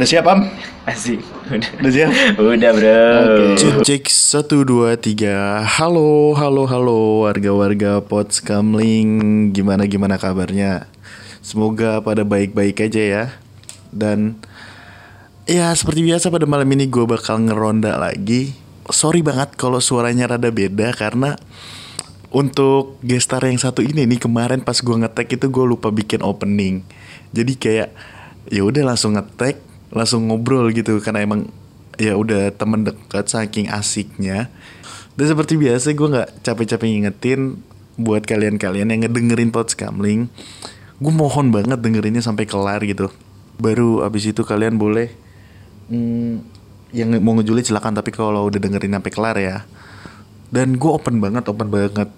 Udah siap, Am? Asik. Udah. Udah siap? Udah, Bro. Cek cek satu dua tiga. Halo halo halo warga-warga Pots Kamling. Gimana gimana kabarnya? Semoga pada baik-baik aja ya. Dan ya seperti biasa pada malam ini gue bakal ngeronda lagi. Sorry banget kalau suaranya rada beda karena untuk gestar yang satu ini nih kemarin pas gue ngetek itu gue lupa bikin opening. Jadi kayak ya udah langsung ngetek langsung ngobrol gitu karena emang ya udah temen dekat saking asiknya. Dan seperti biasa gue nggak capek-capek ngingetin buat kalian-kalian yang ngedengerin podcast kamling gue mohon banget dengerinnya sampai kelar gitu. Baru abis itu kalian boleh hmm, yang mau ngejulit silakan tapi kalau udah dengerin sampai kelar ya. Dan gue open banget open banget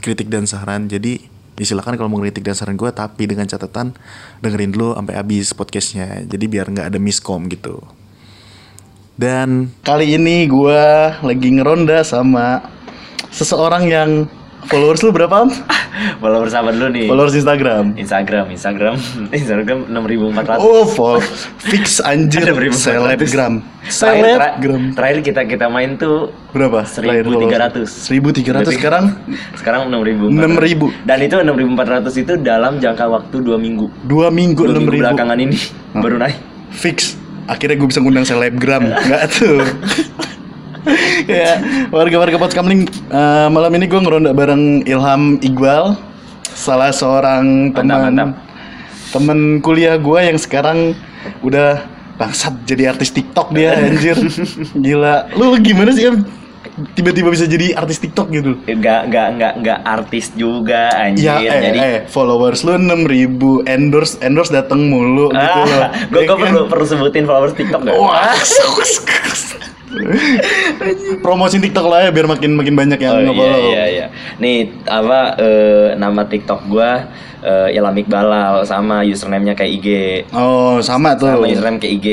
kritik dan saran. Jadi ya silakan kalau mau ngeritik dan saran gue tapi dengan catatan dengerin dulu sampai habis podcastnya. Jadi biar nggak ada miskom gitu. Dan kali ini gue lagi ngeronda sama seseorang yang followers lu berapa? Followers apa dulu nih? followers Instagram Instagram, Instagram, Instagram 6400. oh follow fix anjir Ada 6400. selebgram selebgram terakhir kita kita main tuh berapa Terakhir followers? 1300. 1300 sekarang Sekarang 6000. 6000. Dan itu 6400 itu dalam jangka waktu 2 minggu. dua minggu Dua enam ribu belakangan ini baru naik. fix akhirnya gue bisa ngundang selebgram nggak tuh ya warga-warga pot kamling eh, malam ini gue ngeronda bareng Ilham Iqbal salah seorang teman teman kuliah gue yang sekarang udah bangsat jadi artis TikTok dia anjir gila lu gimana sih tiba-tiba bisa jadi artis TikTok gitu Enggak enggak enggak enggak artis juga anjir. Ya, eh, Jadi eh, followers lu 6000 endorse endorse dateng mulu gitu loh. ah, gue Ya kan? perlu perlu sebutin followers TikTok gak? Wah, promosiin TikTok lah ya biar makin makin banyak yang Oh iya nge-follow. iya iya. Nih apa eh, nama TikTok gua eh, Ilham Iqbalal sama username-nya kayak IG. Oh, sama tuh. Sama username kayak IG.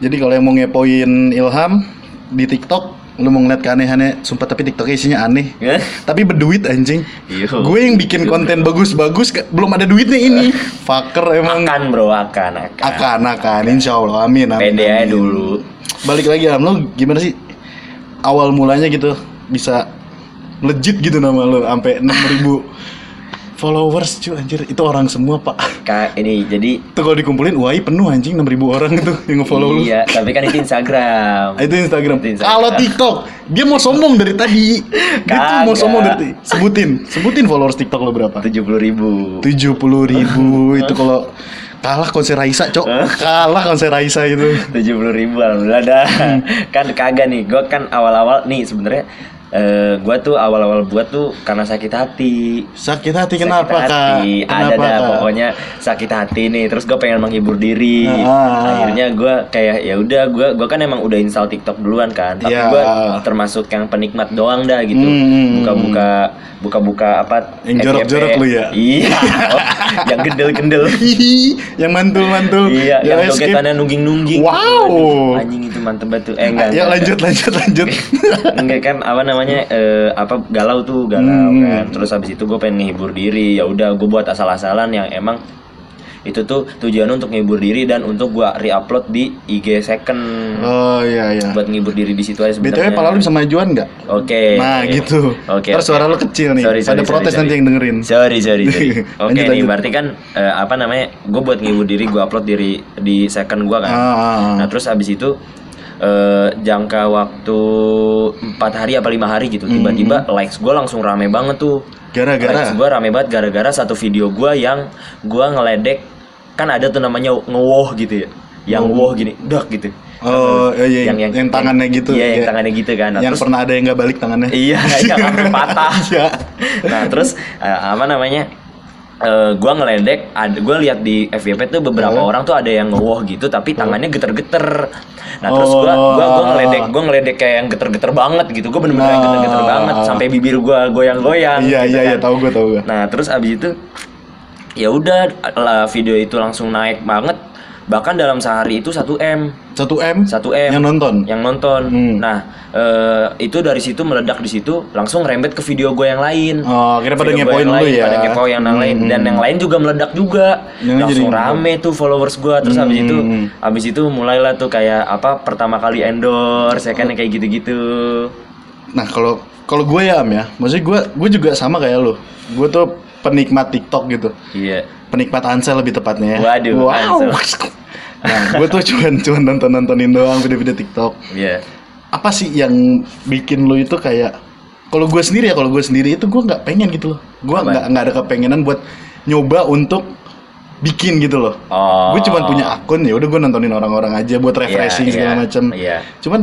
Jadi kalau yang mau ngepoin Ilham di TikTok, lu mau ngeliat keanehannya, sumpah tapi TikToknya isinya aneh. Ya? Tapi berduit anjing. Iya. Gue yang bikin konten bagus-bagus, belum ada duitnya ini. Fucker emang. Akan bro, akan akan. Akan, akan, insya Allah, amin, amin. Pede aja amin. dulu. Balik lagi, Ilham, lu gimana sih awal mulanya gitu bisa legit gitu nama lu sampai 6000 followers cuy anjir itu orang semua pak Kak ini jadi Tuh kalau dikumpulin UI penuh anjing 6000 orang itu yang nge-follow lu. Iya, tapi kan itu Instagram. Itu Instagram. Itu Instagram. Kalau TikTok, dia mau sombong dari tadi. Dia tuh mau sombong dari tadi. Sebutin, sebutin followers TikTok lo berapa? Tujuh puluh ribu. 70 ribu itu kalau kalah konser Raisa, Cok. Kalah konser Raisa itu. tujuh puluh ribu alhamdulillah dah Hmm. kan kagak nih gue kan awal-awal nih sebenarnya eh gue tuh awal-awal buat tuh karena sakit hati Sakit hati Sakit kenapa, hati. Kak? ada Kenapa, dah Kak? pokoknya sakit hati nih terus gue pengen menghibur diri Ah. akhirnya gue kayak ya udah gue gua kan emang udah install TikTok duluan kan tapi Ya. gue termasuk yang penikmat doang dah gitu Hmm. buka-buka buka-buka apa Yang jorok-jorok lu ya? iya Oh, yang gendel-gendel yang mantul-mantul. Iya, yang escape. jogetannya nungging-nungging. Wow. Aduh, Anjing itu mantep banget tuh. Eh enggak. Ya lanjut, lanjut, lanjut. enggak. Enggak kan apa namanya eh, apa galau tuh galau Hmm. kan. Terus habis itu gue pengen ngehibur diri. Ya udah gue buat asal-asalan yang emang itu tuh tujuannya untuk ngehibur diri dan untuk gua re-upload di IG second Oh iya iya. buat ngehibur diri di situ aja BTW sebenarnya. pala lu bisa majuan nggak? Oke. Nah oke. gitu. Oke. Terus oke. suara lu kecil nih. Sorry, sorry, Ada protes sorry, nanti sorry. yang dengerin. Sorry, sorry, sorry. Oke nih, lanjut. berarti kan eh, apa namanya? Gue buat ngehibur diri, gue upload diri di second gue kan. Ah, ah, ah. Nah terus abis itu eh, jangka waktu empat hari apa lima hari gitu, tiba-tiba likes gue langsung rame banget tuh. Hmm. Gara-gara? Likes gue rame banget gara-gara satu video gue yang gue ngeledek kan ada tuh namanya ngewoh gitu ya, yang woh gini, dak gitu. Oh iya, iya, yang, tangannya gitu. Iya, yang Iya. tangannya gitu kan. Nah, yang terus- pernah ada yang nggak balik tangannya. Iya, yang sampai patah. Iya. Nah, terus eh, apa namanya? Eh, gua ngeledek, ada gua lihat di FYP tuh beberapa Oh. orang tuh ada yang ngewoh gitu tapi tangannya geter-geter. Nah, terus gua Oh. gua gua ngeledek, gua ngeledek kayak yang geter-geter banget gitu. Gua bener-bener Nah. geter-geter banget sampai bibir gua goyang-goyang. Iya gitu iya iya kan. tahu gue tahu gue. Nah, terus abis itu ya udah lah, video itu langsung naik banget bahkan dalam sehari itu 1 m 1 M 1 m yang nonton. yang nonton Hmm. nah eh, itu dari situ meledak di situ langsung rembet ke video gue yang lain Oh, akhirnya pada ngepoin yang lu lain, ya. pada ngepo yang Hmm, lain dan hmm. yang lain juga meledak juga Yang langsung jadi- rame tuh followers gue terus habis Hmm, itu hmm. habis itu mulailah tuh kayak apa pertama kali endorse ya kan yang kayak gitu-gitu Nah, kalau kalau gue ya Am ya, maksudnya gue gue juga sama kayak lu. Gue tuh penikmat TikTok gitu. iya Penikmat Ansel lebih tepatnya ya. Waduh, Ansel. Nah, gue tuh cuman cuman nonton nontonin doang video-video TikTok. iya Apa sih yang bikin lu itu kayak kalau gue sendiri ya, kalau gue sendiri itu gue nggak pengen gitu loh. Gue nggak nggak ada kepengenan buat nyoba untuk bikin gitu loh. oh Gue cuman punya akun ya, udah gue nontonin orang-orang aja buat refreshing Iya, segala iya, macam. iya Cuman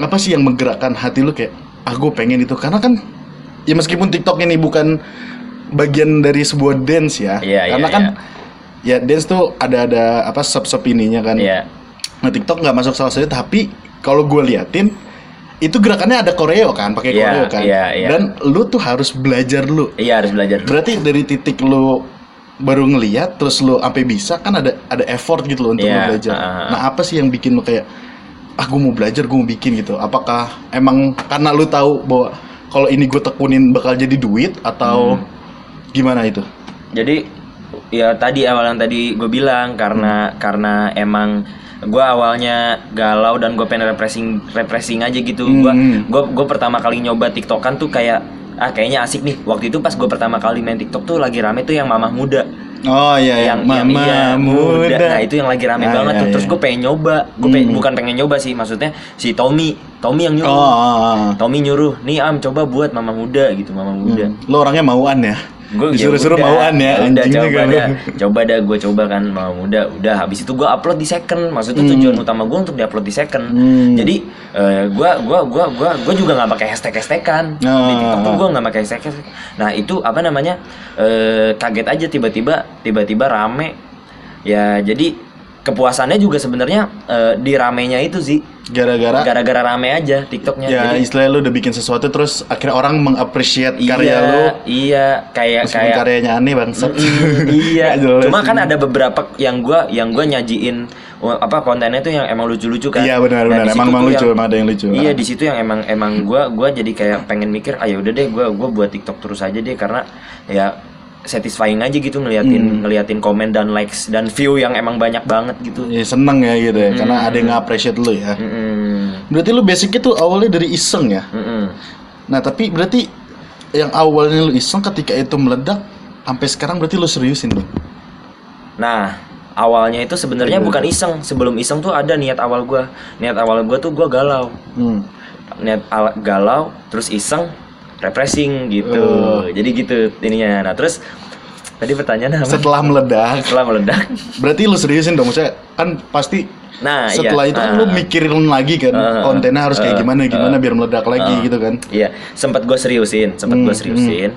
apa sih yang menggerakkan hati lu kayak ah gue pengen itu karena kan ya meskipun TikTok ini bukan bagian dari sebuah dance ya. Iya, iya, karena kan ya dance tuh ada ada apa sub sub ininya kan. iya Nah TikTok nggak masuk salah satu tapi kalau gue liatin itu gerakannya ada koreo kan, pakai Iya, koreo kan. iya, iya. Dan lu tuh harus belajar lu. iya harus belajar Berarti dari titik lu baru ngeliat terus lu sampai bisa kan ada ada effort gitu loh untuk Iya, lu belajar. ah, ah. Nah, apa sih yang bikin lu kayak ah gue mau belajar, gue mau bikin gitu. Apakah emang karena lu tahu bahwa kalau ini gue tekunin bakal jadi duit atau Hmm. gimana itu? jadi ya tadi awal yang tadi gue bilang karena karena emang gue awalnya galau dan gue pengen refreshing refreshing aja gitu gue Hmm. gue gue pertama kali nyoba tiktokan tuh kayak ah kayaknya asik nih waktu itu pas gue pertama kali main tiktok tuh lagi rame tuh yang mamah muda Oh iya yang yang, yang mama iya, muda. nah itu yang lagi rame Ah, banget iya, tuh terus iya. gue pengen nyoba gue pengen Hmm. bukan pengen nyoba sih maksudnya si Tommy Tommy yang Oh, nyuruh oh, oh. Tommy nyuruh nih am coba buat mama muda gitu mama muda Hmm. Lo orangnya mauan ya? Gue Disuruh-suruh mauan ya, udah coba lu. dah coba dah gue coba kan mau muda udah habis itu gue upload di second maksudnya Hmm. tujuan utama gue untuk diupload di second Hmm. jadi eh, gue gua gua gua gua juga nggak pakai hashtag hashtagan di Ah. tiktok tuh gue nggak pakai hashtag hashtag nah itu apa namanya eh, kaget aja tiba-tiba tiba-tiba rame ya jadi kepuasannya juga sebenarnya eh, di ramenya itu sih Gara-gara gara-gara rame aja tiktoknya ya jadi istilahnya lu udah bikin sesuatu terus akhirnya orang mengappreciate iya karya lu iya kayak meskipun kayak karyanya aneh bangsat. Mm, iya. Cuma kan ada beberapa yang gua yang gua nyajiin uh, apa kontennya tuh yang emang lucu-lucu kan. Iya benar Nah, benar emang emang lucu yang- emang ada yang lucu. Iya Ah. di situ yang emang emang gua gua jadi kayak pengen mikir ayo udah deh gua gua buat TikTok terus aja deh karena ya satisfying aja gitu ngeliatin Hmm. ngeliatin komen dan likes dan view yang emang banyak banget gitu. Ya, seneng ya gitu ya karena Hmm. ada yang nge-appreciate lu ya. Mm-mm. Berarti lu basicnya tuh awalnya dari iseng ya. Mm-mm. Nah tapi berarti yang awalnya lu iseng ketika itu meledak sampai sekarang berarti lu seriusin dong. Nah, awalnya itu sebenarnya Iya. bukan iseng. Sebelum iseng tuh ada niat awal gua. Niat awal gua tuh gua galau. Hmm. Niat al- galau, terus iseng, refreshing gitu. Oh. Jadi gitu ininya. Nah, terus tadi pertanyaan apa? Setelah meledak, Setelah meledak. berarti lu seriusin dong. Maksudnya kan pasti Nah, setelah iya. itu kan Ah. lu mikirin lagi kan Ah, kontennya harus kayak gimana gimana biar meledak lagi ah. gitu kan. Iya, sempat gue seriusin, sempat Hmm, gue seriusin.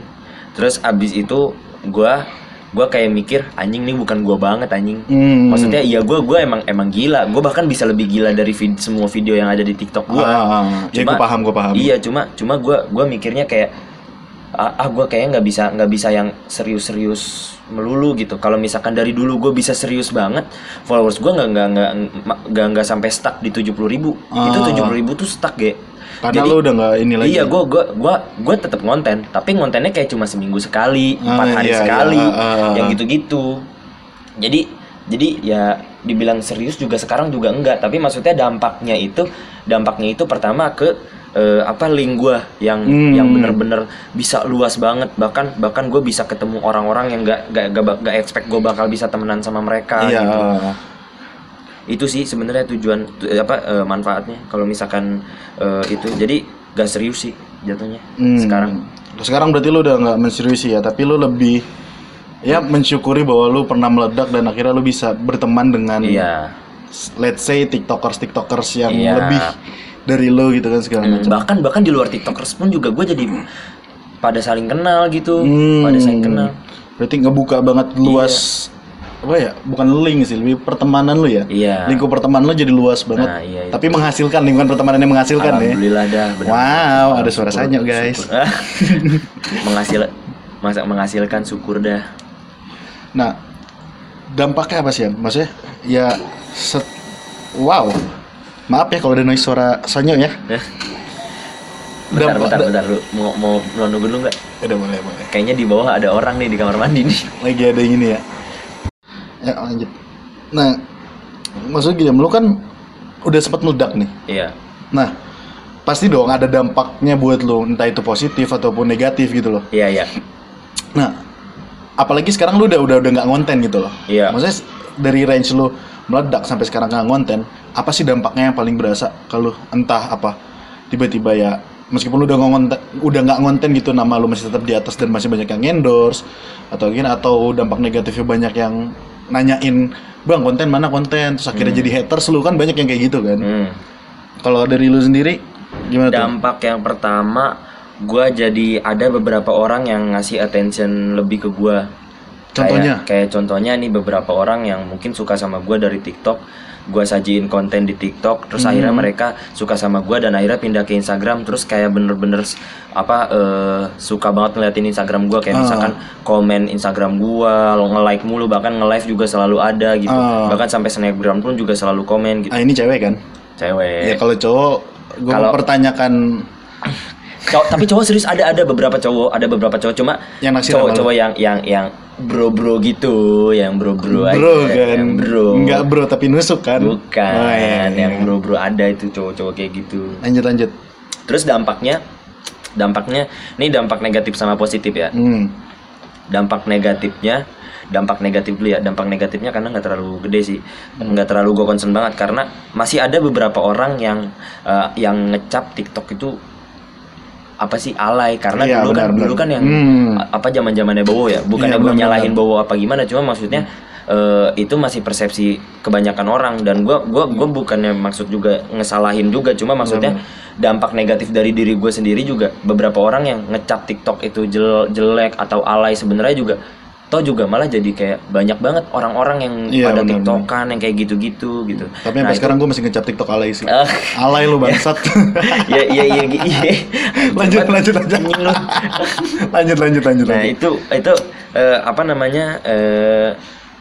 Terus abis itu gua gua kayak mikir anjing nih bukan gua banget anjing. Hmm. Maksudnya iya gua gua emang emang gila. Gua bahkan bisa lebih gila dari vid- semua video yang ada di TikTok gua. Ah, ah, ah. ya gue paham gue paham. Iya, cuma cuma gua gua mikirnya kayak ah, ah gue kayaknya nggak bisa nggak bisa yang serius-serius melulu gitu. Kalau misalkan dari dulu gue bisa serius banget, followers gue nggak nggak nggak nggak sampai stuck di tujuh puluh ribu. Itu Ah. tujuh puluh ribu tuh stuck ge. Karena lu udah nggak ini lagi. Iya, gue gua gua gua tetap konten, tapi kontennya kayak cuma seminggu sekali, Ah, empat hari iya, sekali, iya, ah, ah, yang ah. gitu-gitu. Jadi jadi ya dibilang serius juga sekarang juga enggak, tapi maksudnya dampaknya itu dampaknya itu pertama ke eh, apa link gua yang Hmm. yang bener-bener bisa luas banget bahkan bahkan gue bisa ketemu orang-orang yang nggak nggak bak- nggak expect gue bakal bisa temenan sama mereka Iya. gitu itu sih sebenarnya tujuan tu- apa eh, manfaatnya kalau misalkan eh, itu jadi gak serius sih jatuhnya Hmm. sekarang Sekarang berarti lu udah nggak menseriusi ya, tapi lu lebih ya mensyukuri bahwa lu pernah meledak dan akhirnya lu bisa berteman dengan iya let's say tiktokers tiktokers yang Iya. lebih dari lu gitu kan segala Hmm, macam. bahkan bahkan di luar tiktokers pun juga gue jadi pada saling kenal gitu Hmm. pada saling kenal Berarti ngebuka banget luas apa ya? Bukan link sih, lebih pertemanan lu ya. Iya. Lingkup pertemanan lu jadi luas banget. Nah, iya, iya. Tapi menghasilkan lingkungan pertemanan yang menghasilkan ya. alhamdulillah dah benar Wow, ada suara sanyok guys. Menghasil masa menghasilkan syukur dah Nah, dampaknya apa sih ya? Maksudnya ya Set. Wow. Maaf ya kalau ada noise suara Sanyo ya. bentar Dampak- bentar bentar lu mau mau mau nunggu dulu nggak Udah boleh boleh. kayaknya di bawah ada orang nih di kamar mandi nih Lagi ada yang ini ya. Ya lanjut. Nah, maksudnya gini, lu kan udah sempat meledak nih. iya Nah, pasti dong ada dampaknya buat lu, entah itu positif ataupun negatif gitu loh. iya iya Nah, apalagi sekarang lu udah udah udah nggak ngonten gitu loh. Iya. Maksudnya dari range lu meledak sampai sekarang nggak ngonten, apa sih dampaknya yang paling berasa kalau entah apa tiba-tiba ya meskipun lu udah nggak ngonten, udah nggak ngonten gitu nama lu masih tetap di atas dan masih banyak yang endorse atau gini atau dampak negatifnya banyak yang nanyain bang konten mana konten? Terus akhirnya jadi haters lu kan banyak yang kayak gitu kan. Hmm. kalau dari lu sendiri gimana tuh? Dampak yang pertama gua jadi ada beberapa orang yang ngasih attention lebih ke gua. Contohnya? kayak, kayak contohnya nih beberapa orang yang mungkin suka sama gua dari TikTok gua sajiin konten di TikTok terus Hmm. akhirnya mereka suka sama gua dan akhirnya pindah ke Instagram terus kayak bener-bener apa eh, suka banget ngeliatin Instagram gua kayak Ah. misalkan komen Instagram gua lo nge-like mulu bahkan nge-live juga selalu ada gitu Ah. bahkan sampai snapgram pun juga selalu komen gitu ah ini cewek kan cewek ya kalau cowok gue Kalau- mempertanyakan Cowok- tapi cowok serius ada ada beberapa cowok ada beberapa cowok. Cuma Yang cowok-cowok yang yang yang bro bro gitu yang bro bro aja bro kan? yang bro. Nggak bro tapi nusuk kan? Bukan Oh, iya, iya. yang bro bro ada itu cowok-cowok kayak gitu. Lanjut lanjut. Terus dampaknya dampaknya ini dampak negatif sama positif ya. Hmm. dampak negatifnya dampak negatif dulu ya. Dampak negatifnya karena nggak terlalu gede sih. Hmm. nggak terlalu gue concern banget karena masih ada beberapa orang yang eh, yang ngecap TikTok itu apa sih alay karena Iya, dulu kan benar, dulu benar. kan yang Hmm. apa zaman zamannya Bowo ya bukannya Iya, gue benar, nyalahin benar. Bowo apa gimana cuma maksudnya eh, itu masih persepsi kebanyakan orang dan gue gua gua bukannya maksud juga ngesalahin juga cuma maksudnya dampak negatif dari diri gue sendiri juga beberapa orang yang ngecap TikTok itu jel- jelek atau alay sebenarnya juga toh juga malah jadi kayak banyak banget orang-orang yang Iya, pada benar, tiktokan yang kayak gitu-gitu gitu tapi sampai Nah, itu- sekarang gue masih ngecap tiktok alay sih Ah. alay lu bangsat ya iya iya iya, iya. lanjut lanjut lanjut lanjut lanjut lanjut Nah lanjut. itu itu eh, apa namanya eh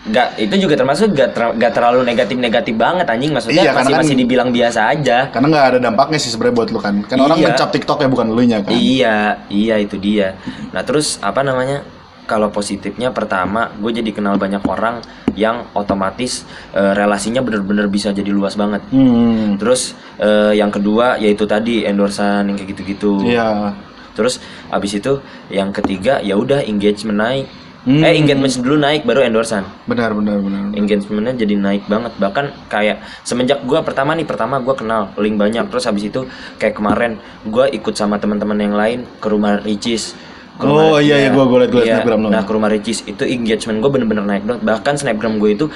Gak, itu juga termasuk gak, ter- gak terlalu negatif-negatif banget anjing maksudnya Iya, masih kan- masih dibilang biasa aja karena nggak ada dampaknya sih sebenarnya buat lu kan kan orang Iya. ngecap tiktok ya bukan lu nya kan Iya, iya itu dia. Nah terus apa namanya? Kalau positifnya pertama, gue jadi kenal banyak orang yang otomatis eh, relasinya bener-bener bisa jadi luas banget. hmm. Terus eh, yang kedua yaitu tadi endorsan yang kayak gitu-gitu. iya Terus abis itu yang ketiga ya udah engagement naik. Hmm. Eh engagement dulu naik baru endorsan. benar benar benar Engagementnya jadi naik banget bahkan kayak semenjak gua pertama nih pertama gua kenal link banyak terus habis itu kayak kemarin gua ikut sama teman-teman yang lain ke rumah Ricis Oh, iya, iya, gua- gua liat- liat iya. snapgram lo. nah ke rumah Ricis itu engagement gua bener-bener naik banget. Bahkan snapgram gue itu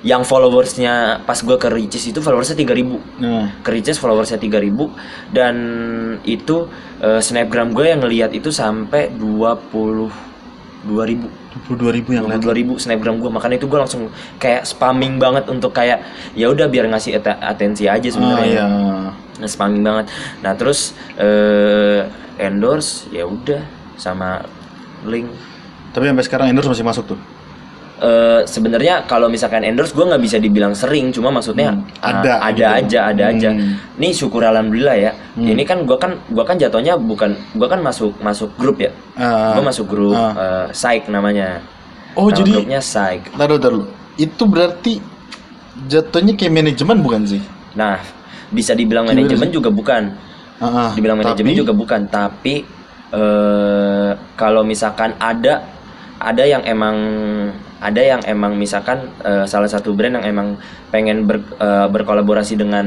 yang followersnya pas gua ke Ricis itu followersnya 3000 nah. Ke Ricis followersnya 3000 dan itu eh, snapgram gue yang ngelihat itu sampai 20 2000 22 ribu. Yang lain 2000 snapgram gue makanya itu gue langsung kayak spamming banget untuk kayak ya udah biar ngasih at- atensi aja ah sebenarnya iya. Nah, spamming banget. Nah terus eh endorse ya udah sama link tapi sampai sekarang endorse masih masuk tuh Eh sebenarnya kalau misalkan endorse gue nggak bisa dibilang sering cuma maksudnya Hmm, ada ada gitu. aja ada aja Hmm. nih syukur alhamdulillah ya ini kan gue kan gua kan jatuhnya bukan gua kan masuk masuk grup ya Ah. gue masuk grup Ah. eh, psych namanya oh Nama jadi grupnya psych taruh taruh itu berarti jatuhnya kayak manajemen bukan sih Nah, bisa dibilang manajemen juga bukan. Ah, ah. Dibilang manajemen juga bukan, tapi eh kalau misalkan ada ada yang emang ada yang emang misalkan eh, salah satu brand yang emang pengen ber- eh, berkolaborasi dengan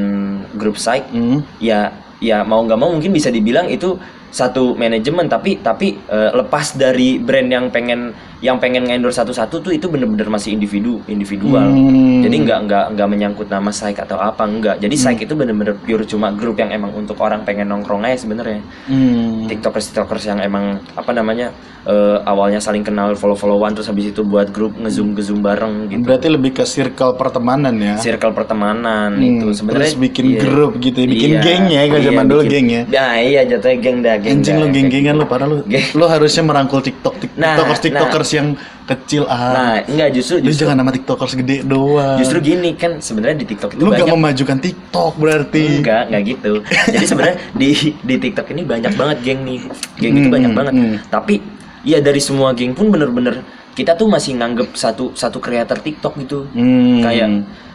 grup site Hmm. ya ya mau nggak mau mungkin bisa dibilang itu satu manajemen tapi tapi eh, lepas dari brand yang pengen yang pengen ngendor satu-satu tuh itu bener-bener masih individu individual Hmm. jadi nggak nggak nggak menyangkut nama Psych atau apa enggak jadi Psych itu bener-bener pure cuma grup yang emang untuk orang pengen nongkrong aja sebenarnya Hmm. tiktokers tiktokers yang emang apa namanya eh, awalnya saling kenal follow followan terus habis itu buat grup ngezoom ngezoom bareng gitu Berarti lebih ke circle pertemanan ya. circle pertemanan Hmm, itu sebenarnya terus bikin iya. grup gitu ya, bikin Iya, geng ya, kalau iya, zaman dulu geng ya. nah iya jatuhnya geng dah geng Anjing nggak lu geng-gengan lu parah lu. Lu harusnya merangkul TikTok Tik- Nah, TikTokers TikTokers yang kecil Nah, ah. enggak justru Lu justru, jangan nama TikTokers gede doang. justru gini kan sebenarnya di TikTok itu lu gak banyak memajukan TikTok berarti. Enggak, enggak gitu. Jadi sebenarnya di di TikTok ini banyak banget geng nih. Geng itu Hmm, banyak hmm, banget. hmm. Tapi ya dari semua geng pun bener-bener kita tuh masih nganggep satu satu kreator TikTok gitu. Hmm. Kayak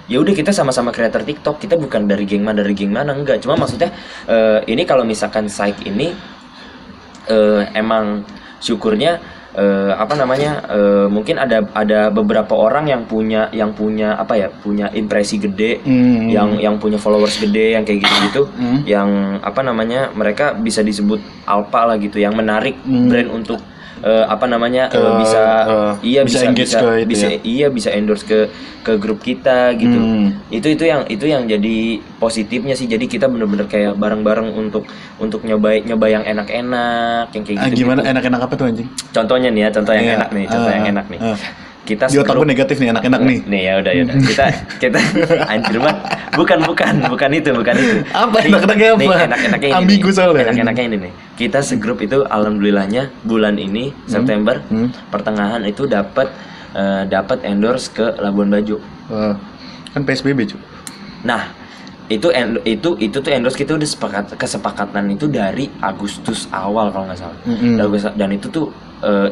ya udah kita sama-sama kreator TikTok. Kita bukan dari geng mana dari geng mana enggak. Cuma maksudnya eh, ini kalau misalkan site ini eh, emang syukurnya eh, apa namanya eh, mungkin ada ada beberapa orang yang punya yang punya apa ya punya impresi gede Hmm. yang yang punya followers gede yang kayak gitu-gitu Hmm. yang apa namanya mereka bisa disebut alpha lah gitu yang menarik Hmm. brand untuk eh, apa namanya Ke, eh, bisa eh, iya bisa bisa bisa, ke itu bisa ya. iya bisa endorse ke ke grup kita gitu Hmm. itu itu yang itu yang jadi positifnya sih jadi kita bener-bener kayak bareng-bareng untuk untuk nyoba nyoba yang enak-enak yang kayak Ah, gitu gimana enak-enak apa tuh anjing? contohnya nih ya contoh yang Iya. enak nih contoh Ah, yang enak nih ah. Kita Di otak gue negatif nih, enak-enak nih. nih. ya udah ya udah. Kita kita anjir banget. Bukan bukan bukan itu bukan itu. Apa Nih, enak-enaknya apa? nih, enak-enaknya ini Ambigu soalnya. enak-enaknya ini nih. Kita segrup itu alhamdulillahnya bulan ini September Hmm. pertengahan itu dapat eh, dapat endorse ke Labuan Bajo. Eh, kan PSBB cuy. nah itu itu itu tuh endorse kita udah sepakat kesepakatan itu dari Agustus awal kalau nggak salah. Dan, Agustus- dan itu tuh eh,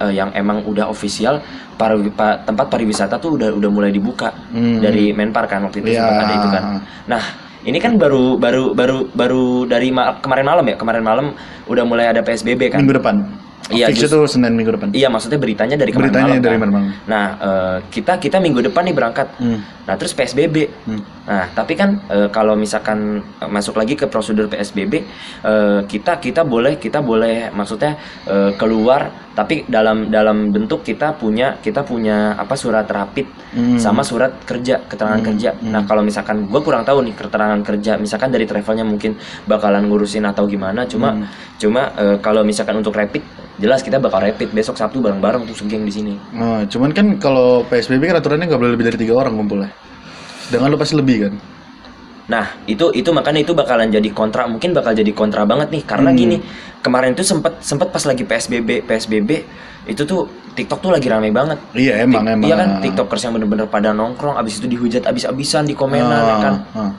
eh, yang emang udah official para pa- tempat pariwisata tuh udah udah mulai dibuka Hmm. dari Menpar kan waktu itu Iya. sempat ada itu kan nah ini kan baru baru baru baru dari ma- kemarin malam ya kemarin malam udah mulai ada PSBB kan Minggu depan. Iya, Fix itu Senin minggu depan. iya maksudnya beritanya dari kemarin Beritanya malam dari kan. malam. nah eh, kita kita minggu depan nih berangkat Hmm. Nah terus PSBB. Hmm. Nah tapi kan e, kalau misalkan masuk lagi ke prosedur PSBB, e, kita kita boleh kita boleh maksudnya e, keluar tapi dalam dalam bentuk kita punya kita punya apa surat rapid Hmm. sama surat kerja keterangan kerja. Nah kalau misalkan gue kurang tahu nih keterangan kerja, misalkan dari travelnya mungkin bakalan ngurusin atau gimana. Cuma Hmm. cuma e, kalau misalkan untuk rapid jelas kita bakal rapid besok Sabtu bareng-bareng tuh segeng di sini. Oh, cuman kan kalau PSBB kan aturannya nggak boleh lebih dari tiga orang ngumpulnya. Sedangkan lu pasti lebih kan? Nah, itu itu makanya itu bakalan jadi kontra, mungkin bakal jadi kontra banget nih karena Hmm. gini, kemarin itu sempet sempet pas lagi PSBB, PSBB itu tuh TikTok tuh lagi rame banget. Iya emang Tik- emang. Iya kan TikTokers yang bener-bener pada nongkrong abis itu dihujat abis-abisan di komenan ya kan. Ah, ah.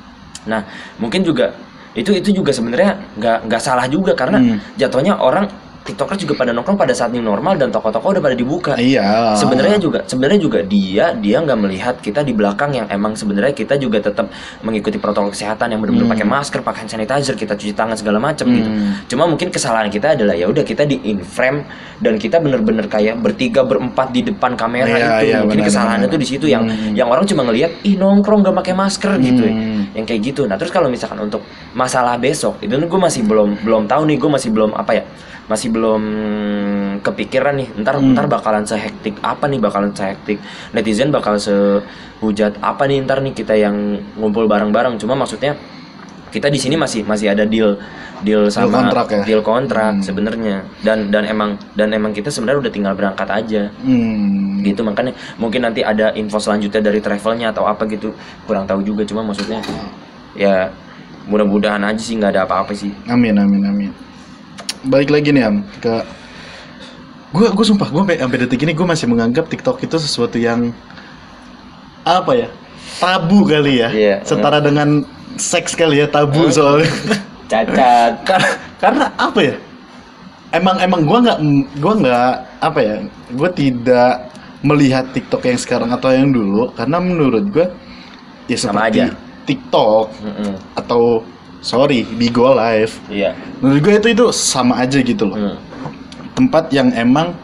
Nah, mungkin juga itu itu juga sebenarnya nggak nggak salah juga karena Hmm. jatuhnya orang TikTokers juga pada nongkrong pada saat new normal dan toko-toko udah pada dibuka. Iya. Sebenarnya juga sebenarnya juga dia dia nggak melihat kita di belakang yang emang sebenarnya kita juga tetap mengikuti protokol kesehatan yang benar-benar Hmm. pakai masker, pakai hand sanitizer, kita cuci tangan segala macam gitu. Hmm. Cuma mungkin kesalahan kita adalah ya udah kita di in frame dan kita bener-bener kayak bertiga berempat di depan kamera Iya, itu. iya, mungkin benar, kesalahannya benar. tuh di situ yang Hmm. yang orang cuma ngelihat ih nongkrong gak pakai masker gitu. Hmm. Yang kayak gitu. Nah, terus kalau misalkan untuk masalah besok itu gue masih belum belum tahu nih, gue masih belum apa ya? Masih belum kepikiran nih. Ntar Hmm. ntar bakalan sehektik apa nih bakalan sehektik netizen bakal sehujat apa nih ntar nih kita yang ngumpul bareng-bareng. Cuma maksudnya kita di sini masih masih ada deal deal sama kontrak ya? deal kontrak Hmm. sebenarnya dan dan emang dan emang kita sebenarnya udah tinggal berangkat aja Hmm. gitu makanya mungkin nanti ada info selanjutnya dari travelnya atau apa gitu kurang tahu juga cuma maksudnya ya mudah-mudahan aja sih nggak ada apa-apa sih Amin amin amin. Balik lagi nih am ke gue gue sumpah gue sampai detik ini gue masih menganggap TikTok itu sesuatu yang apa ya tabu kali ya Iya. setara dengan seks kali ya tabu soalnya cacat karena karena apa ya emang emang gue nggak gue nggak apa ya gue tidak melihat TikTok yang sekarang atau yang dulu karena menurut gue ya Sama seperti aja. TikTok Mm-mm. atau sorry Bigo Live. Iya. Menurut gue itu itu sama aja gitu loh. Hmm. tempat yang emang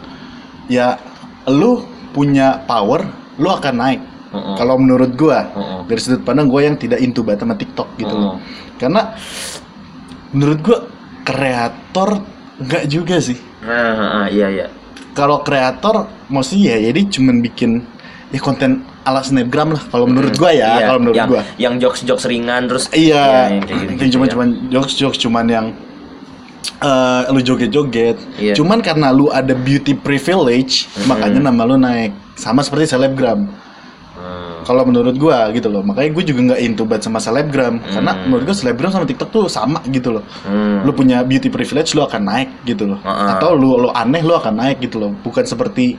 ya lu punya power lu akan naik. Mm-mm. kalau menurut gue dari sudut pandang gue yang tidak into banget sama TikTok gitu loh. Mm-mm. karena menurut gue kreator nggak juga sih. Nah, ah, ah, iya iya. Kalau kreator mesti ya jadi cuman bikin ya konten ala snapgram lah kalau menurut gue ya Iya, kalau menurut yang, gue yang jokes jokes ringan terus Iya, yang kayak gitu, yang cuma cuman jokes jokes cuman yang eh lu joget-joget. Iya. Cuman karena lu ada beauty privilege, makanya nama lu naik. Sama seperti selebgram. Hmm. Kalau menurut gua gitu loh. Makanya gue juga nggak into banget sama selebgram karena menurut gua selebgram sama TikTok tuh sama gitu loh. Hmm. Lu punya beauty privilege lu akan naik gitu loh. Heeh. Atau lu lu aneh lu akan naik gitu loh. Bukan seperti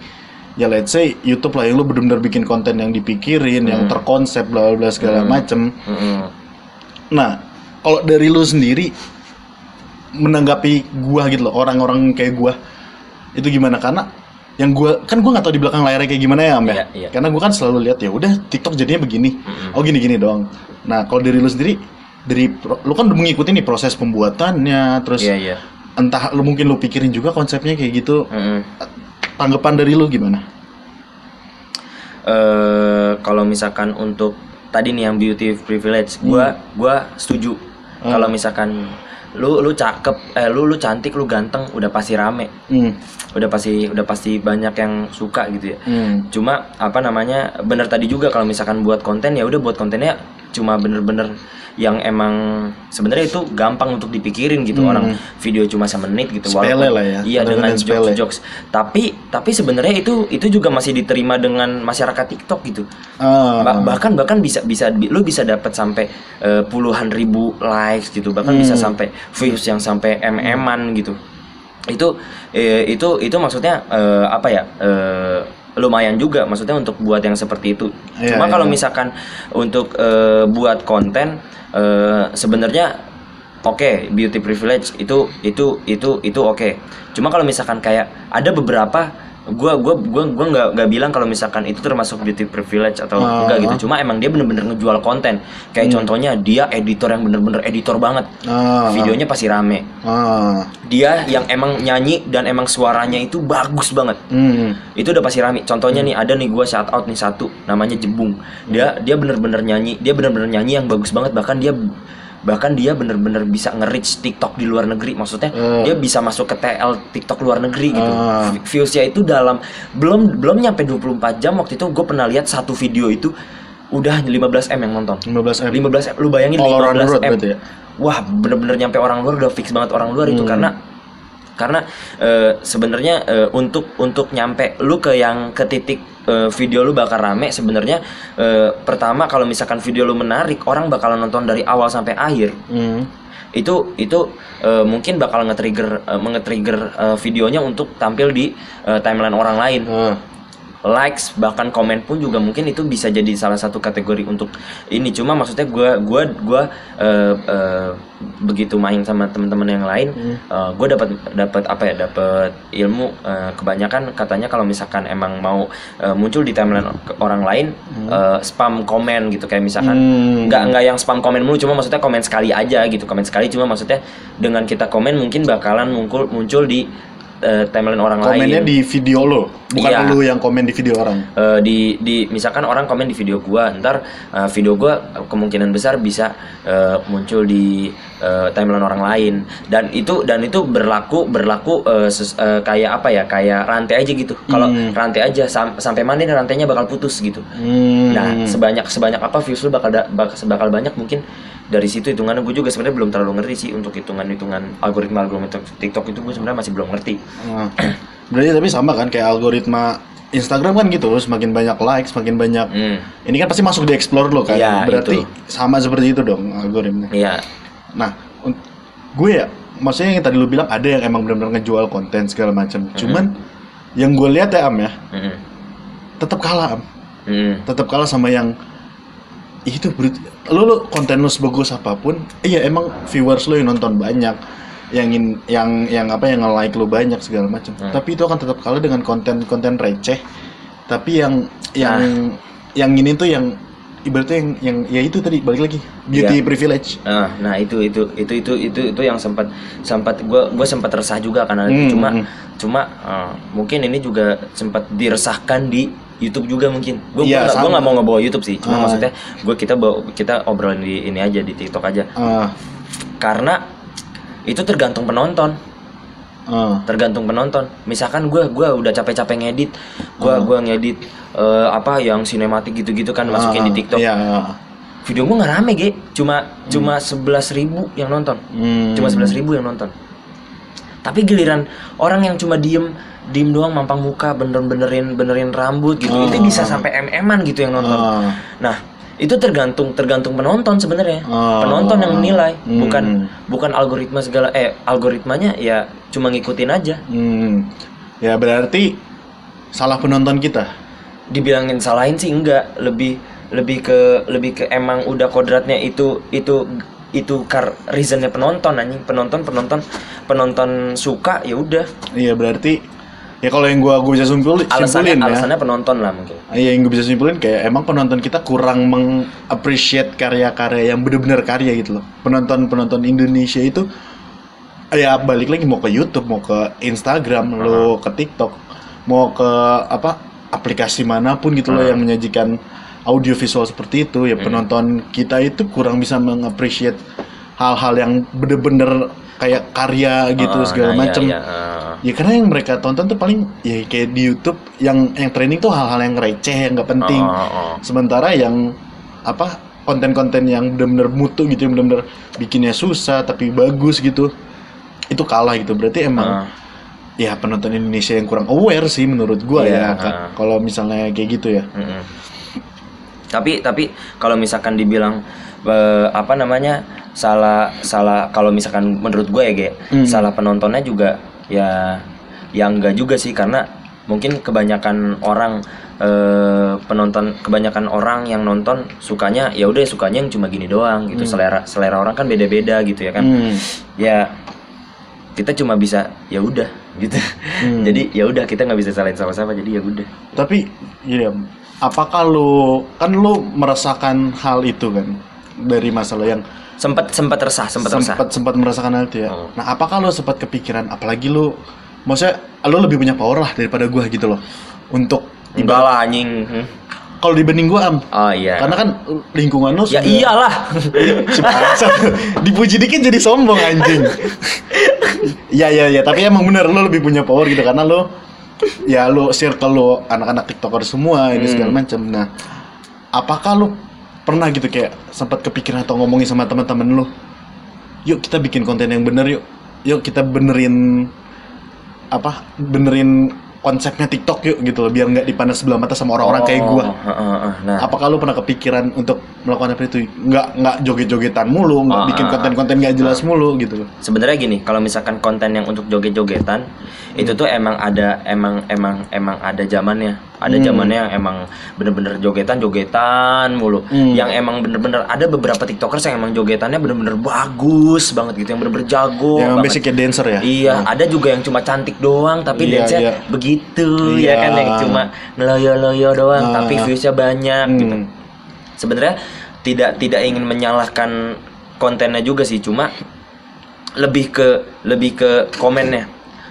ya let's say YouTube lah yang lu benar-benar bikin konten yang dipikirin, yang terkonsep bla bla segala macem. Mm-mm. Nah, kalau dari lu sendiri menanggapi gua gitu loh, orang-orang kayak gua itu gimana? Karena yang gua kan gua nggak tahu di belakang layarnya kayak gimana ya, Am ya. Iya, iya. Karena gua kan selalu lihat ya udah TikTok jadinya begini. Oh gini-gini doang. Nah, kalau dari lu sendiri dari lu kan udah mengikuti nih proses pembuatannya, terus Iya iya. entah lu mungkin lu pikirin juga konsepnya kayak gitu. Mm-mm. Tanggapan dari lu gimana? eh kalau misalkan untuk tadi nih yang beauty privilege, gua gua setuju. Kalau misalkan lu lu cakep, eh lu lu cantik, lu ganteng, udah pasti rame. Hmm. Udah pasti udah pasti banyak yang suka gitu ya. Hmm. Cuma apa namanya? Bener tadi juga kalau misalkan buat konten ya udah buat kontennya cuma bener-bener yang emang sebenarnya itu gampang untuk dipikirin gitu. Orang video cuma semenit gitu Hmm. Sepele lah ya, iya dengan jokes jokes tapi tapi sebenarnya itu itu juga masih diterima dengan masyarakat TikTok gitu. Ah, Ba- bahkan bahkan bisa bisa bi- lu bisa dapat sampai eh, puluhan ribu likes gitu. Bahkan bisa Hmm. sampai views yang sampai mm-an gitu. Itu eh, itu itu maksudnya eh, apa ya eh, lumayan juga maksudnya untuk buat yang seperti itu Iya, cuma iya, kalau iya. misalkan untuk eh, buat konten eh, sebenarnya oke beauty privilege itu itu itu itu oke cuma kalau misalkan kayak ada beberapa gua gua gua gua nggak nggak bilang kalau misalkan itu termasuk beauty privilege atau Ah. enggak gitu. Cuma emang dia bener-bener ngejual konten. Kayak contohnya dia editor yang bener-bener editor banget. Ah, videonya pasti rame. Ah, dia yang emang nyanyi dan emang suaranya itu bagus banget. Hmm. itu udah pasti rame. Contohnya nih ada nih gua shout out nih satu namanya Jebung. Dia dia bener-bener nyanyi dia bener-bener nyanyi yang bagus banget. Bahkan dia bahkan dia bener-bener bisa nge-reach TikTok di luar negeri maksudnya Eh. dia bisa masuk ke TL TikTok luar negeri gitu. V- viewsnya itu dalam belum belum nyampe 24 jam waktu itu gue pernah lihat satu video itu udah 15 m yang nonton 15 M. 15 m lu bayangin All around the 15 world m ya? wah bener-bener nyampe orang luar udah fix banget orang luar itu Hmm. karena karena eh, sebenarnya eh, untuk untuk nyampe lu ke yang ke titik eh, video lu bakal rame sebenarnya eh, pertama kalau misalkan video lu menarik orang bakalan nonton dari awal sampai akhir Hmm. itu itu eh, mungkin bakal nge-trigger eh, nge-trigger eh, videonya untuk tampil di eh, timeline orang lain Ah. Likes bahkan komen pun juga mungkin itu bisa jadi salah satu kategori untuk ini. Cuma maksudnya gua gua gua eh, eh, begitu main sama teman-teman yang lain eh, gua dapat dapat apa ya dapat ilmu eh, kebanyakan katanya kalau misalkan emang mau eh, muncul di timeline orang lain eh, spam komen gitu. Kayak misalkan Hmm. nggak nggak yang spam komen mulu cuma maksudnya komen sekali aja gitu komen sekali. Cuma maksudnya dengan kita komen mungkin bakalan muncul muncul di eh, timeline orang Komennya lain di video lo, bukan Iya. lu yang komen di video orang. Eh, di di misalkan orang komen di video gua ntar eh, video gua kemungkinan besar bisa eh, muncul di eh, timeline orang lain dan itu dan itu berlaku berlaku eh, ses- eh, kayak apa ya kayak rantai aja gitu kalau Hmm. rantai aja sam- sampai mana nih rantainya bakal putus gitu Hmm. nah sebanyak sebanyak apa views lu bakal da- bakal bakal banyak mungkin dari situ hitungannya gue juga sebenarnya belum terlalu ngerti sih untuk hitungan hitungan algoritma algoritma TikTok itu gue sebenarnya masih belum ngerti Ah. Berarti tapi sama kan kayak algoritma Instagram kan gitu, semakin banyak like, semakin banyak. hmm. Ini kan pasti masuk di explore lo kan. Iya, Berarti itu. sama seperti itu dong algoritma. iya Nah, gue ya, maksudnya yang tadi lu bilang ada yang emang benar-benar ngejual konten segala macam. Cuman yang gue lihat ya Am ya, Mm-mm. tetap kalah Am. Mm. Tetap kalah sama yang "Ih, itu berarti lu, lu konten lu sebagus apa pun, iya emang viewers lu yang nonton banyak, yang in- yang yang apa yang nge-like lu banyak segala macam. Hmm. Tapi itu akan tetap kalah dengan konten-konten receh. Tapi yang yang Nah. yang ini tuh yang ibaratnya yang yang ya itu tadi balik lagi beauty Iya. privilege. Nah, nah itu itu itu itu itu itu yang sempat sempat gue gue sempat resah juga karena Hmm, itu cuma hmm. cuma eh, mungkin ini juga sempat diresahkan di YouTube juga mungkin. Gue Iya, gue nggak mau ngebawa YouTube sih, cuma Ah. maksudnya gue kita bawa, kita obrolin di ini aja di TikTok aja. Ah, Karena itu tergantung penonton, ah. tergantung penonton. Misalkan gue gua udah capek-capek ngedit, gue Ah. gua ngedit eh, apa yang sinematik gitu-gitu kan masukin di TikTok. Iya. Video gue nggak rame, Ge. Cuma cuma 11.000 ribu yang nonton. Hmm. cuma 11.000 ribu yang nonton tapi giliran orang yang cuma diem diem doang mampang muka bener benerin benerin rambut gitu itu bisa sampai mm-an gitu yang nonton Ah. nah itu tergantung tergantung penonton sebenarnya Oh. penonton yang menilai Hmm. bukan bukan algoritma segala eh algoritmanya ya cuma ngikutin aja Hmm. Ya berarti salah penonton kita. dibilangin salahin sih enggak lebih lebih ke lebih ke emang udah kodratnya itu itu itu kar reasonnya penonton anjing. Penonton penonton penonton suka ya udah. Iya berarti ya kalau yang gua gua bisa simpul, alasannya simpulin ya. alasannya penonton lah mungkin. Iya yang gue bisa simpulin kayak emang penonton kita kurang mengappreciate karya-karya yang bener-bener karya gitu loh. Penonton-penonton Indonesia itu ya balik lagi mau ke YouTube, mau ke Instagram, lo ke TikTok, mau ke apa aplikasi mana pun gitu loh yang menyajikan audio visual seperti itu ya penonton kita itu kurang bisa mengappreciate hal-hal yang bener-bener kayak karya gitu Ah, segala nah, iya, macam. iya, ah. Ya karena yang mereka tonton tuh paling ya kayak di YouTube yang yang trending tuh hal-hal yang receh yang nggak penting. Oh, oh, oh. Sementara yang apa konten-konten yang bener-bener mutu gitu yang bener-bener bikinnya susah tapi bagus gitu itu kalah gitu. Berarti emang Ah. ya penonton Indonesia yang kurang aware sih menurut gua Iya, ya. Ah. Kalau misalnya kayak gitu ya. Mm-mm. Tapi tapi kalau misalkan dibilang eh, apa namanya salah salah kalau misalkan menurut gue ya Ge, Hmm. salah penontonnya juga ya yang enggak juga sih karena mungkin kebanyakan orang eh, penonton kebanyakan orang yang nonton sukanya ya udah sukanya yang cuma gini doang gitu selera selera orang kan beda-beda gitu ya kan Hmm. ya kita cuma bisa ya udah gitu Hmm. jadi ya udah kita nggak bisa salahin sama-sama jadi ya udah Tapi gini ya, apakah lu kan lu merasakan hal itu kan dari masalah yang sempat sempat resah sempat resah sempat sempat merasakan hal itu ya. Oh. Nah, apakah lo sempat kepikiran apalagi lo maksudnya lo lebih punya power lah daripada gua gitu loh. Untuk Enggak lah anjing. Hmm. kalau dibanding gua am Oh iya. karena kan lingkungan lo ya sudah- iyalah. Dipuji dikit jadi sombong anjing. Iya iya iya, tapi emang bener lo lebih punya power gitu karena lo ya lo circle lo anak-anak tiktoker semua ini Hmm. segala macam. Nah, apakah lo pernah gitu kayak sempat kepikiran atau ngomongin sama teman-teman lo, yuk kita bikin konten yang bener yuk, yuk kita benerin apa benerin konsepnya TikTok yuk gitu loh biar nggak dipandang sebelah mata sama orang-orang kayak gua. Oh, heeh, heeh. Nah, Apakah lu pernah kepikiran untuk melakukan apa itu? Nggak nggak joget-jogetan mulu, nggak Ah, bikin ah, konten-konten nggak jelas mulu gitu loh. sebenarnya gini, kalau misalkan konten yang untuk joget-jogetan itu tuh emang ada emang emang emang ada zamannya. Ada Hmm. zamannya yang emang bener-bener jogetan-jogetan mulu. Hmm. Yang emang bener-bener ada beberapa TikTokers yang emang jogetannya bener-bener bagus banget gitu, yang bener-bener jago yang basicnya dancer ya. Iya, ada juga yang cuma cantik doang tapi Iya, dance-nya iya. begitu Iya. ya kan yang cuma ngeloyo-loyo doang Ah. tapi views-nya banyak gitu. Hmm. Sebenarnya tidak tidak ingin menyalahkan kontennya juga sih, cuma lebih ke lebih ke komennya.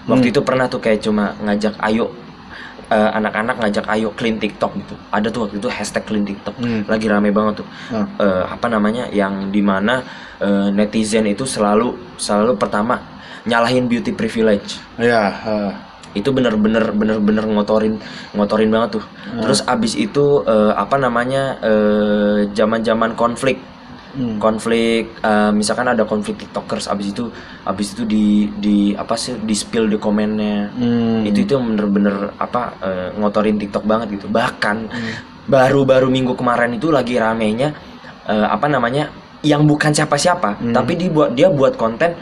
Waktu Hmm. itu pernah tuh kayak cuma ngajak ayo eh, anak-anak ngajak ayo clean TikTok gitu. Ada tuh waktu itu hashtag clean TikTok. Hmm. Lagi rame banget tuh. Ah. Eh, apa namanya? yang di mana eh, netizen itu selalu selalu pertama nyalahin beauty privilege Iya, ah. Itu bener-bener bener-bener ngotorin ngotorin banget tuh terus abis itu eh, apa namanya eh, zaman-zaman konflik Hmm. konflik eh, misalkan ada konflik tiktokers abis itu abis itu di di apa sih di spill di komennya Hmm. itu itu bener-bener apa eh, ngotorin tiktok banget gitu bahkan Hmm. baru-baru minggu kemarin itu lagi ramenya eh, apa namanya yang bukan siapa-siapa Hmm. tapi dia buat dia buat konten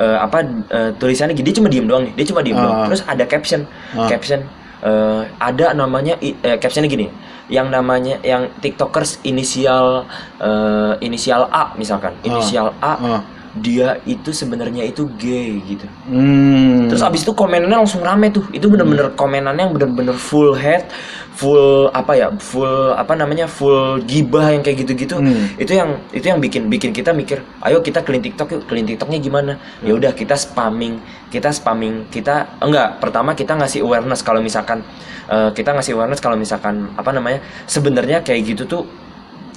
eh, apa eh, tulisannya gini dia cuma diem doang nih dia cuma diem Ah. doang terus ada caption Ah. caption eh, ada namanya eh, captionnya gini yang namanya yang tiktokers inisial eh, inisial A misalkan inisial A Ah. dia itu sebenarnya itu gay gitu Hmm. Terus abis itu komenannya langsung rame tuh. Itu bener-bener komenannya yang bener-bener full head, full apa ya, full apa namanya, full gibah yang kayak gitu-gitu. Hmm. Itu yang itu yang bikin bikin kita mikir, ayo kita clean TikTok yuk, clean TikToknya gimana? Ya udah kita spamming, kita spamming, kita enggak. Pertama kita ngasih awareness kalau misalkan eh, kita ngasih awareness kalau misalkan apa namanya, sebenarnya kayak gitu tuh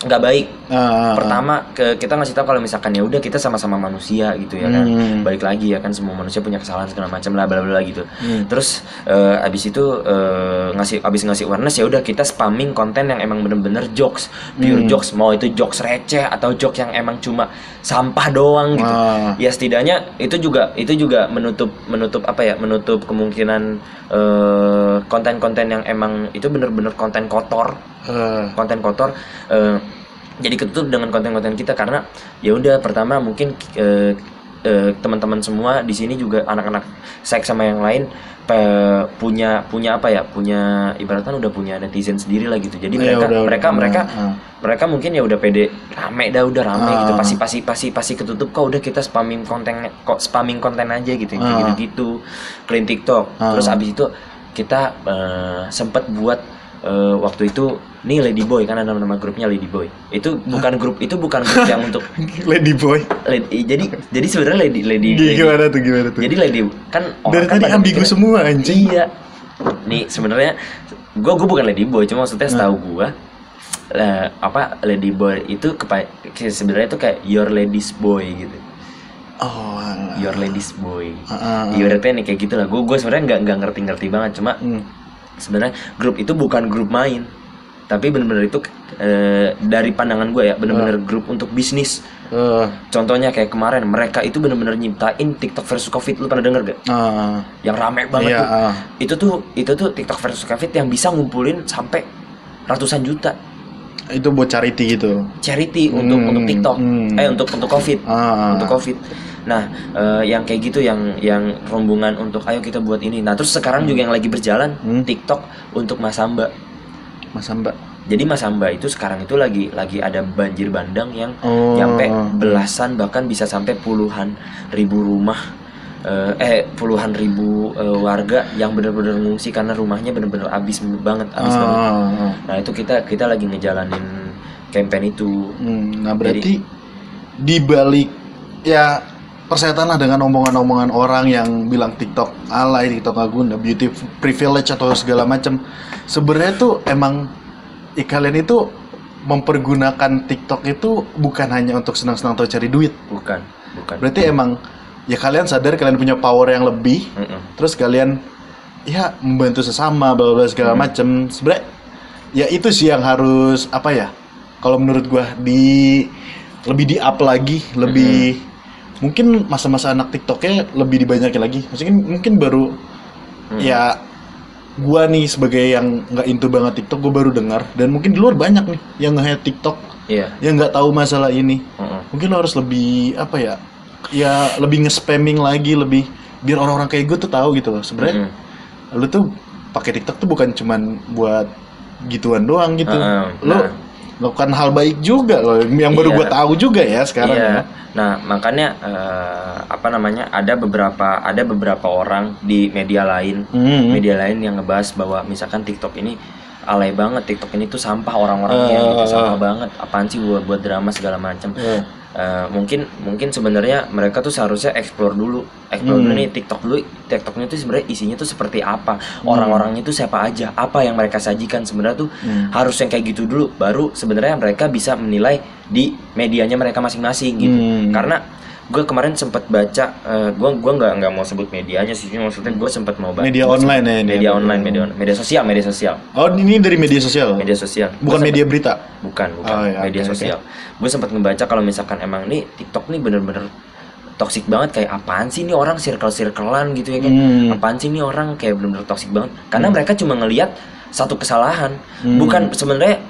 nggak baik ah. pertama ke kita ngasih tahu kalau misalkan ya udah kita sama-sama manusia gitu ya kan Hmm. balik lagi ya kan semua manusia punya kesalahan segala macam lah bla bla gitu Hmm. terus eh, abis itu eh, ngasih abis ngasih awareness ya udah kita spamming konten yang emang bener-bener jokes pure Hmm. jokes mau itu jokes receh atau jokes yang emang cuma sampah doang gitu. Ah. ya setidaknya itu juga itu juga menutup menutup apa ya menutup kemungkinan eh, konten-konten yang emang itu bener-bener konten kotor. Eh, konten kotor eh, jadi ketutup dengan konten-konten kita karena ya udah pertama mungkin eh, eh, teman-teman semua di sini juga anak-anak seks sama yang lain pe- punya punya apa ya punya ibaratnya udah punya netizen sendiri lah gitu jadi Iya, mereka udah- udah mereka punya, mereka ah. mereka mungkin ya udah pede rame dah udah rame Ah. gitu pasti pasti pasti pasti ketutup kok udah kita spamming konten kok spamming konten aja gitu kayak Ah. gitu gitu clean TikTok Ah. terus abis itu kita eh, sempet buat eh, waktu itu nih Ladyboy kan ada nama grupnya Ladyboy itu bukan grup itu bukan grup yang untuk Lady boy. lady, jadi jadi sebenarnya lady lady, Gi- lady- Gimana tuh gimana tuh? jadi lady kan Dari kan tadi ambigu mikirnya- semua anjing. Iya. Nih sebenarnya gua gua bukan lady boy, cuma maksudnya setahu gua eh, apa lady boy itu kepa- sebenarnya itu kayak your ladies boy gitu. Oh. alah. Your ladies boy. Ah, ah, ah. Ibaratnya nih kayak gitu lah. Gue gue sebenarnya nggak nggak ngerti-ngerti banget. Cuma Hmm. Sebenarnya grup itu bukan grup main, tapi bener-bener itu eh, dari pandangan gue ya bener-bener grup untuk bisnis. Eh, Contohnya kayak kemarin mereka itu bener-bener nyiptain TikTok versus Covid. Lu pernah denger gak? ah. Yang rame banget Iya, tuh. ah. Itu tuh itu tuh TikTok versus Covid yang bisa ngumpulin sampai ratusan juta Itu buat charity gitu. charity untuk Hmm, untuk TikTok. hmm. Eh untuk untuk Covid. Ah. Untuk Covid. Nah, eh, yang kayak gitu yang yang rombongan untuk ayo kita buat ini. Nah, terus sekarang juga yang lagi berjalan Hmm. TikTok untuk Mas Hamba. Mas Mbak. Jadi Mas Hamba itu sekarang itu lagi lagi ada banjir bandang yang Oh. nyampe belasan bahkan bisa sampai puluhan ribu rumah eh, eh puluhan ribu eh, warga yang benar-benar ngungsi karena rumahnya benar-benar habis banget habis banget. Ah. Nah, itu kita kita lagi ngejalanin campaign itu. Hmm, nah berarti di balik ya persetan lah dengan omongan-omongan orang yang bilang TikTok alay, TikTok nggak guna, beauty privilege atau segala macam. Sebenarnya tuh emang eh, kalian itu mempergunakan TikTok itu bukan hanya untuk senang-senang atau cari duit. Bukan, bukan. Berarti emang ya kalian sadar kalian punya power yang lebih, Mm-mm. terus kalian ya membantu sesama bla bla segala Hmm. macem sebenarnya ya itu sih yang harus apa ya kalau menurut gua di lebih di up lagi lebih Hmm. mungkin masa-masa anak tiktoknya lebih dibanyakin lagi maksudnya mungkin baru Hmm. ya gua nih sebagai yang nggak into banget tiktok gua baru dengar dan mungkin di luar banyak nih yang nge tiktok Iya. yang nggak tahu masalah ini Mm-mm. mungkin lo harus lebih apa ya ya lebih nge-spamming lagi lebih biar orang-orang kayak gue tuh tahu gitu loh sebenarnya Mm-mm. lu tuh pakai TikTok tuh bukan cuman buat gituan doang gitu. Heeh, lu nah. melakukan hal baik juga loh yang baru Iya. gua tahu juga ya sekarang Iya. ya. Nah, makanya eh, apa namanya? Ada beberapa ada beberapa orang di media lain, Hmm. media lain yang ngebahas bahwa misalkan TikTok ini alay banget, TikTok ini tuh sampah orang-orangnya Eh, gitu, sampah eh. banget. Apaan sih buat buat drama segala macam. Eh, Eh, mungkin mungkin sebenarnya mereka tuh seharusnya explore dulu, explore Hmm. dulu nih TikTok dulu, TikToknya tuh sebenarnya isinya tuh seperti apa, orang-orangnya tuh siapa aja, apa yang mereka sajikan sebenarnya tuh Hmm. harus yang kayak gitu dulu, baru sebenarnya mereka bisa menilai di medianya mereka masing-masing gitu. Hmm. Karena gue kemarin sempat baca, eh, gue gua nggak nggak mau sebut medianya sih, maksudnya gue sempat mau baca Media online ya ini. media online, media on- media sosial, media sosial, Oh, ini dari media sosial. media sosial, Bukan Gua media sempet- berita. bukan bukan Oh, iya, media oke, sosial gue sempat ngebaca kalau misalkan emang nih TikTok nih bener-bener toxic banget kayak apaan sih nih orang circle circlean gitu ya kan Hmm. apaan sih nih orang kayak bener-bener toxic banget karena mereka cuma ngelihat satu kesalahan Hmm. bukan sebenarnya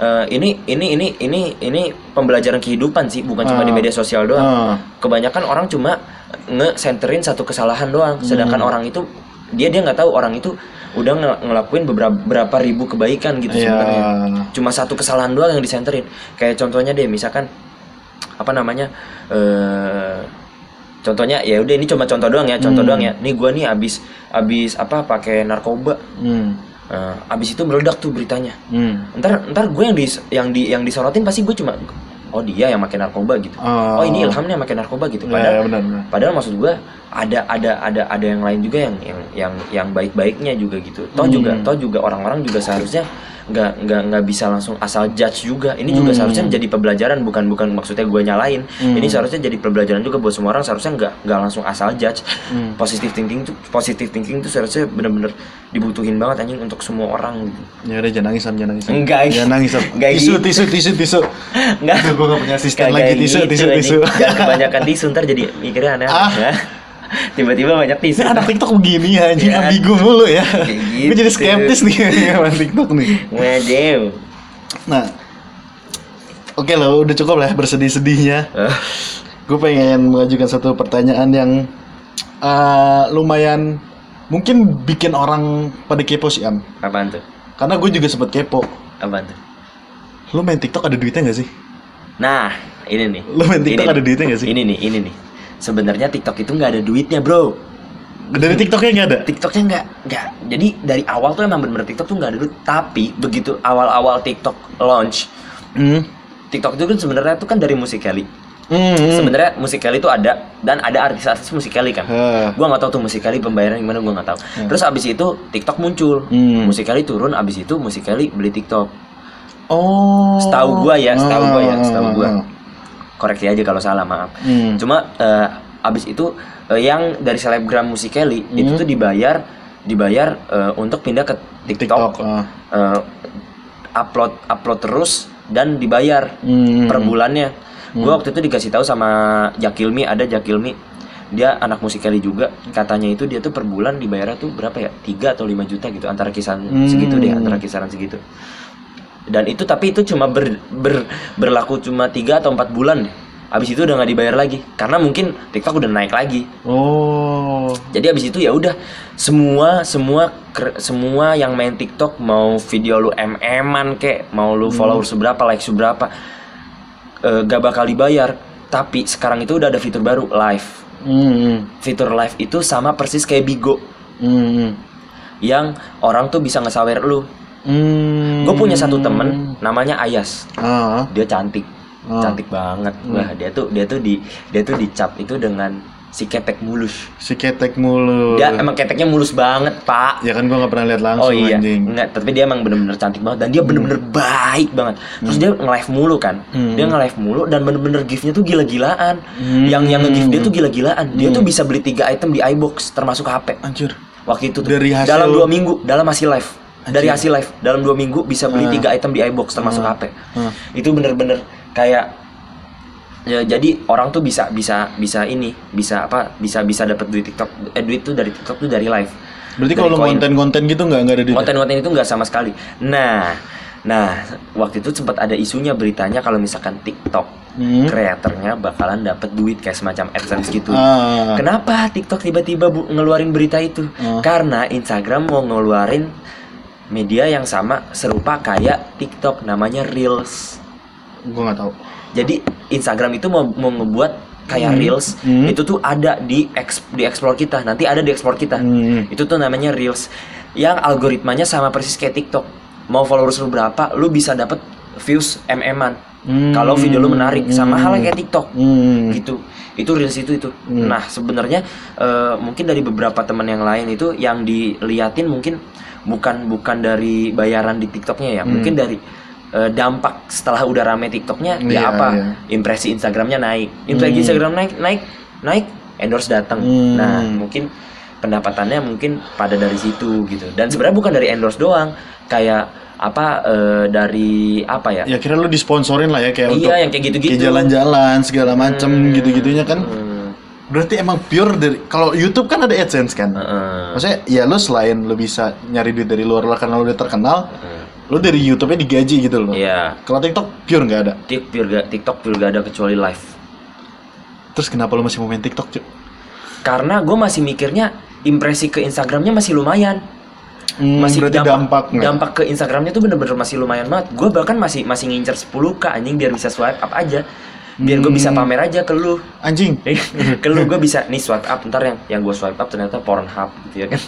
eh, ini ini ini ini ini pembelajaran kehidupan sih bukan cuma di Ah. media sosial doang Ah. kebanyakan orang cuma nge-centerin satu kesalahan doang Hmm. sedangkan orang itu dia dia nggak tahu orang itu udah ngel- ngelakuin beberapa berapa ribu kebaikan gitu Iya. sebenarnya cuma satu kesalahan doang yang disenterin kayak contohnya deh misalkan apa namanya eh contohnya ya udah ini cuma contoh doang ya contoh Hmm. doang ya nih gua nih abis abis apa pakai narkoba Hmm. Eh, abis itu meledak tuh beritanya Hmm. ntar ntar gue yang di yang di yang disorotin pasti gue cuma oh dia yang makin narkoba gitu Oh. oh ini Ilham nih yang makin narkoba gitu Ya, padahal ya, benar benar. padahal maksud gue ada ada ada ada yang lain juga yang yang yang yang baik-baiknya juga gitu toh Hmm. juga toh juga orang-orang juga seharusnya nggak nggak nggak bisa langsung asal judge juga ini juga Hmm. seharusnya menjadi pembelajaran bukan bukan maksudnya gue nyalain Hmm. ini seharusnya jadi pembelajaran juga buat semua orang seharusnya nggak nggak langsung asal judge Hmm. positive thinking tuh positive thinking tuh seharusnya bener-bener dibutuhin banget anjing untuk semua orang. Ya udah jangan nangis jangan nangis. Enggak. Jangan nangis. Enggak tisu, gitu. tisu, tisu, tisu. Nggak. Aduh, gua nggak punya asisten lagi. Tisu, gitu, tisu, anjing. tisu. Jangan kebanyakan tisu ntar jadi mikirnya aneh. Ah. Tiba-tiba banyak tisu. Anak TikTok begini ya, anjing Ya. ambigu mulu ya. Kayak Gue jadi gitu. skeptis nih sama TikTok nih. Waduh. Nah, oke lah, udah cukup lah ya bersedih-sedihnya. Gue pengen mengajukan satu pertanyaan yang eh, lumayan mungkin bikin orang pada kepo sih Am. apaan tuh? Karena gue juga sempet kepo. Apaan tuh? Lu main TikTok ada duitnya gak sih? Nah, ini nih. Lu main TikTok Ini ada nih. duitnya gak sih? Ini nih, ini nih. Sebenarnya TikTok itu nggak ada duitnya, bro. Dari TikToknya nggak ada? TikToknya nggak nggak. Jadi dari awal tuh emang bener-bener TikTok tuh nggak ada duit. Tapi begitu awal-awal TikTok launch, Hmm. TikTok itu kan sebenarnya itu kan dari Musical.ly. Hmm. Sebenarnya Musical.ly itu ada dan ada artis-artis Musical.ly kan. Hah. Gua nggak tahu tuh Musical.ly pembayaran gimana gua nggak tahu. Terus abis itu TikTok muncul. Hmm. Musical.ly turun abis itu Musical.ly beli TikTok. Oh. Setahu gua ya, setahu gua ya, setahu gua. Ah, ah, Koreksi aja kalau salah, maaf. Hmm. Cuma eh, abis itu eh, yang dari selebgram Musical.ly itu tuh dibayar dibayar eh, untuk pindah ke TikTok. TikTok. ah. Eh, upload upload terus dan dibayar Hmm. per bulannya. Gua waktu itu dikasih tahu sama Jakilmi ada Jakilmi dia anak Musical.ly juga katanya itu dia tuh per bulan dibayarnya tuh berapa ya 3 atau 5 juta gitu antara kisaran Hmm. segitu deh antara kisaran segitu dan itu tapi itu cuma ber, ber- berlaku cuma 3 atau 4 bulan deh. Abis itu udah nggak dibayar lagi karena mungkin TikTok udah naik lagi. Oh. Jadi abis itu ya udah semua semua semua yang main TikTok mau video lu mm-an kek, mau lu follower seberapa, like seberapa eh, gak bakal dibayar. Tapi sekarang itu udah ada fitur baru live. Hmm. Fitur live itu sama persis kayak Bigo Hmm. yang orang tuh bisa ngesawer lu. Hmm. Gue punya satu temen namanya Ayas. Ah. Dia cantik, Ah. cantik banget. Wah dia tuh dia tuh di dia tuh dicap itu dengan si ketek mulus. Si ketek mulu. Dia emang keteknya mulus banget pak. Ya kan gua nggak pernah lihat langsung oh iya, anjing. enggak. Tapi dia emang bener-bener cantik banget dan dia bener-bener baik banget. Terus dia nge-live mulu kan, Hmm. dia nge-live mulu dan bener-bener giftnya tuh gila-gilaan. Hmm. Yang yang nge-gift dia tuh gila-gilaan. Dia tuh bisa beli tiga item di iBox termasuk HP. Anjir. Waktu itu tuh. Dari hasil- dalam dua minggu, dalam hasil live. Dari hasil live, dalam dua minggu bisa beli Ah. tiga item di iBox termasuk HP. Ah. Itu bener-bener kayak ya jadi orang tuh bisa bisa bisa ini bisa apa bisa bisa dapat duit TikTok eh duit tuh dari TikTok tuh dari live Berarti kalau konten-konten gitu nggak nggak ada duit. konten-konten itu nggak sama sekali. Nah, nah waktu itu sempat ada isunya beritanya kalau misalkan TikTok Hmm. kreatornya bakalan dapat duit kayak semacam AdSense gitu. Ah. Kenapa TikTok tiba-tiba ngeluarin berita itu? Ah. Karena Instagram mau ngeluarin media yang sama serupa kayak TikTok namanya Reels. Gua nggak tahu. Jadi Instagram itu mau mau ngebuat kayak Hmm. Reels Hmm. itu tuh ada di eks, di explore kita. Nanti ada di explore kita. Hmm. Itu tuh namanya Reels yang algoritmanya sama persis kayak TikTok. Mau followers lu berapa, lu bisa dapet views mm-an. Hmm. Kalau video lu menarik sama Hmm. halnya kayak TikTok. Hmm. Gitu. Itu Reels itu itu. Hmm. Nah, sebenarnya eh, mungkin dari beberapa teman yang lain itu yang diliatin mungkin bukan bukan dari bayaran di TikToknya ya, Hmm. mungkin dari eh, dampak setelah udah rame TikToknya Iya, ya apa? iya. Impresi Instagramnya naik. Impresi Hmm. Instagram naik naik naik endorse datang. Hmm. Nah, mungkin pendapatannya mungkin pada dari situ gitu. Dan sebenarnya bukan dari endorse doang, kayak apa eh, dari apa ya? Ya kira lu disponsorin lah ya kayak Iya, untuk yang kayak gitu-gitu. kayak jalan-jalan segala macem Hmm. gitu-gitunya kan. Hmm, Berarti emang pure dari kalau YouTube kan ada AdSense kan. heeh. Maksudnya ya lu selain lu bisa nyari duit dari luar lah karena lu udah terkenal, Heeh. lu dari YouTube-nya digaji gitu loh. Iya. Kalau TikTok pure nggak ada. TikTok pure gak, TikTok pure gak ada kecuali live. Terus kenapa lu masih mau main TikTok, cuy? Karena gue masih mikirnya impresi ke Instagramnya masih lumayan. Hmm, masih berarti dampak nggak? dampak ke Instagramnya tuh bener-bener masih lumayan banget. Gue bahkan masih masih ngincer 10 k anjing biar bisa swipe up aja. Biar gue bisa Hmm. pamer aja ke lu. Anjing. ke lu gue bisa nih swipe up ntar yang yang gue swipe up ternyata Pornhub gitu ya kan.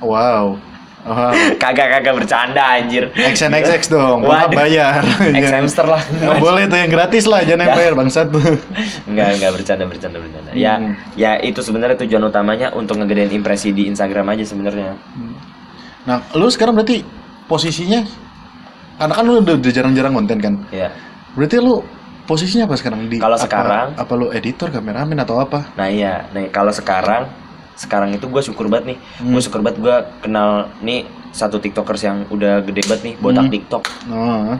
Wow. Oh, Kagak kagak bercanda anjir. XNXX dong, gua Waduh. bayar. X hamster lah. Nggak boleh tuh yang gratis lah, jangan yang bayar bangsat. Enggak, enggak bercanda, bercanda, bercanda. Ya, Hmm. ya itu sebenarnya tujuan utamanya untuk ngegedein impresi di Instagram aja sebenarnya. Nah, lu sekarang berarti posisinya karena kan lu udah, jarang-jarang konten kan. Ya. Berarti lu posisinya apa sekarang di Kalau sekarang- apa lu editor, kameramen atau apa? Nah iya, nih kalau sekarang sekarang itu gue syukur banget nih, Hmm. gue syukur banget gue kenal nih satu tiktokers yang udah gede banget nih, botak Hmm. tiktok, Oh.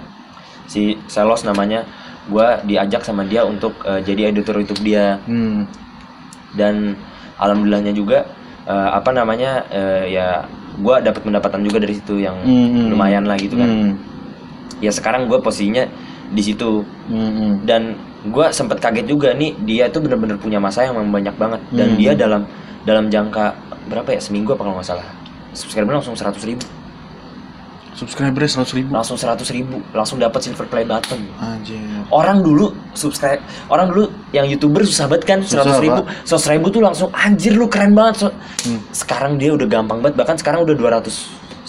si Selos namanya, gue diajak sama dia untuk eh, jadi editor YouTube dia Hmm. dan alhamdulillahnya juga eh, apa namanya eh, ya gue dapat pendapatan juga dari situ yang Hmm. lumayan lah gitu kan. Hmm. Ya sekarang gue posisinya di situ. Hmm. dan gue sempet kaget juga nih dia tuh bener-bener punya masa yang memang banyak banget. Dan Hmm. dia dalam dalam jangka berapa ya? Seminggu apa kalau nggak salah. Subscriber langsung 100 ribu. Subscribernya seratus ribu. langsung 100 ribu. Langsung dapat silver play button. Anjir. orang dulu subscribe orang dulu yang youtuber susah banget kan? 100 ribu. 100 ribu tuh langsung anjir lu keren banget. So- Hmm. sekarang dia udah gampang banget. Bahkan sekarang udah 200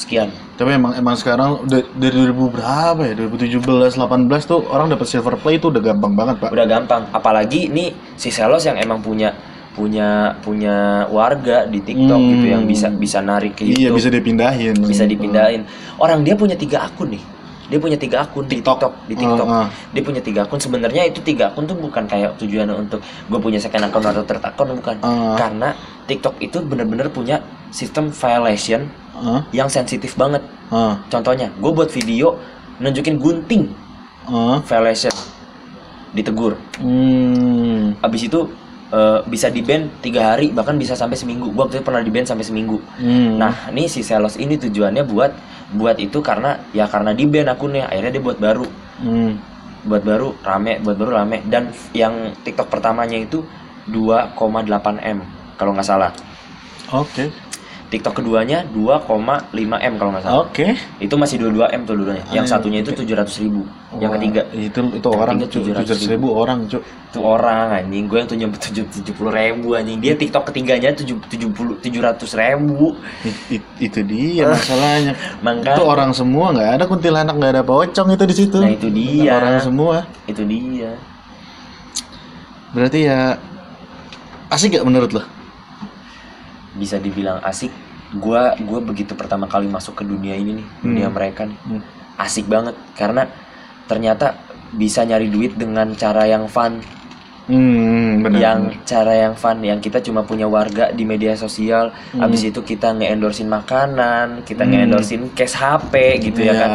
sekian Tapi emang emang sekarang dari 2000 berapa ya? 2017 18 tuh orang dapat silver play itu udah gampang banget, Pak. udah gampang apalagi nih si Selos yang emang punya punya punya warga di TikTok Hmm. gitu yang bisa bisa narik ke Iya, bisa dipindahin. bisa dipindahin orang dia punya tiga akun nih dia punya tiga akun di TikTok. TikTok di TikTok Ah, ah. dia punya tiga akun sebenarnya itu tiga akun tuh bukan kayak tujuannya untuk gue punya second account atau third account bukan Ah. karena TikTok itu bener-bener punya sistem violation Hah? yang sensitif banget Ah. contohnya gue buat video nunjukin gunting Ah. violation ditegur Hmm. abis itu eh, bisa di ban tiga hari bahkan bisa sampai seminggu gue waktu itu pernah di ban sampai seminggu Hmm. Nah, nih si Selos ini tujuannya buat buat itu karena ya karena di ban akunnya, akhirnya dia buat baru, Hmm. buat baru rame, buat baru rame dan yang TikTok pertamanya itu 2,8 m kalau nggak salah. Oke. TikTok keduanya 2,5 m kalau nggak salah. Oke. Itu masih 22 m tuh dulunya. Yang satunya itu 700 ribu. Yang ketiga itu itu orang ketiga 700 tujuh ribu orang, Cuk. itu orang anjing gue yang tujuh tujuh tujuh puluh ribu anjing dia TikTok ketiganya tujuh tujuh puluh tujuh ratus ribu It- it- itu dia masalahnya. Makanya- itu orang semua nggak ada kuntilanak nggak ada pocong itu di situ. Nah, itu dia. Orang semua. itu dia Berarti ya asik gak menurut lo? bisa dibilang asik gua gua begitu pertama kali masuk ke dunia ini nih dunia Hmm. mereka nih Hmm. asik banget karena ternyata bisa nyari duit dengan cara yang fun Hmm, benar. yang benar. cara yang fun yang kita cuma punya warga di media sosial Hmm. habis itu kita nge-endorsein makanan kita Hmm. nge-endorsein case HP gitu ya Iya. kan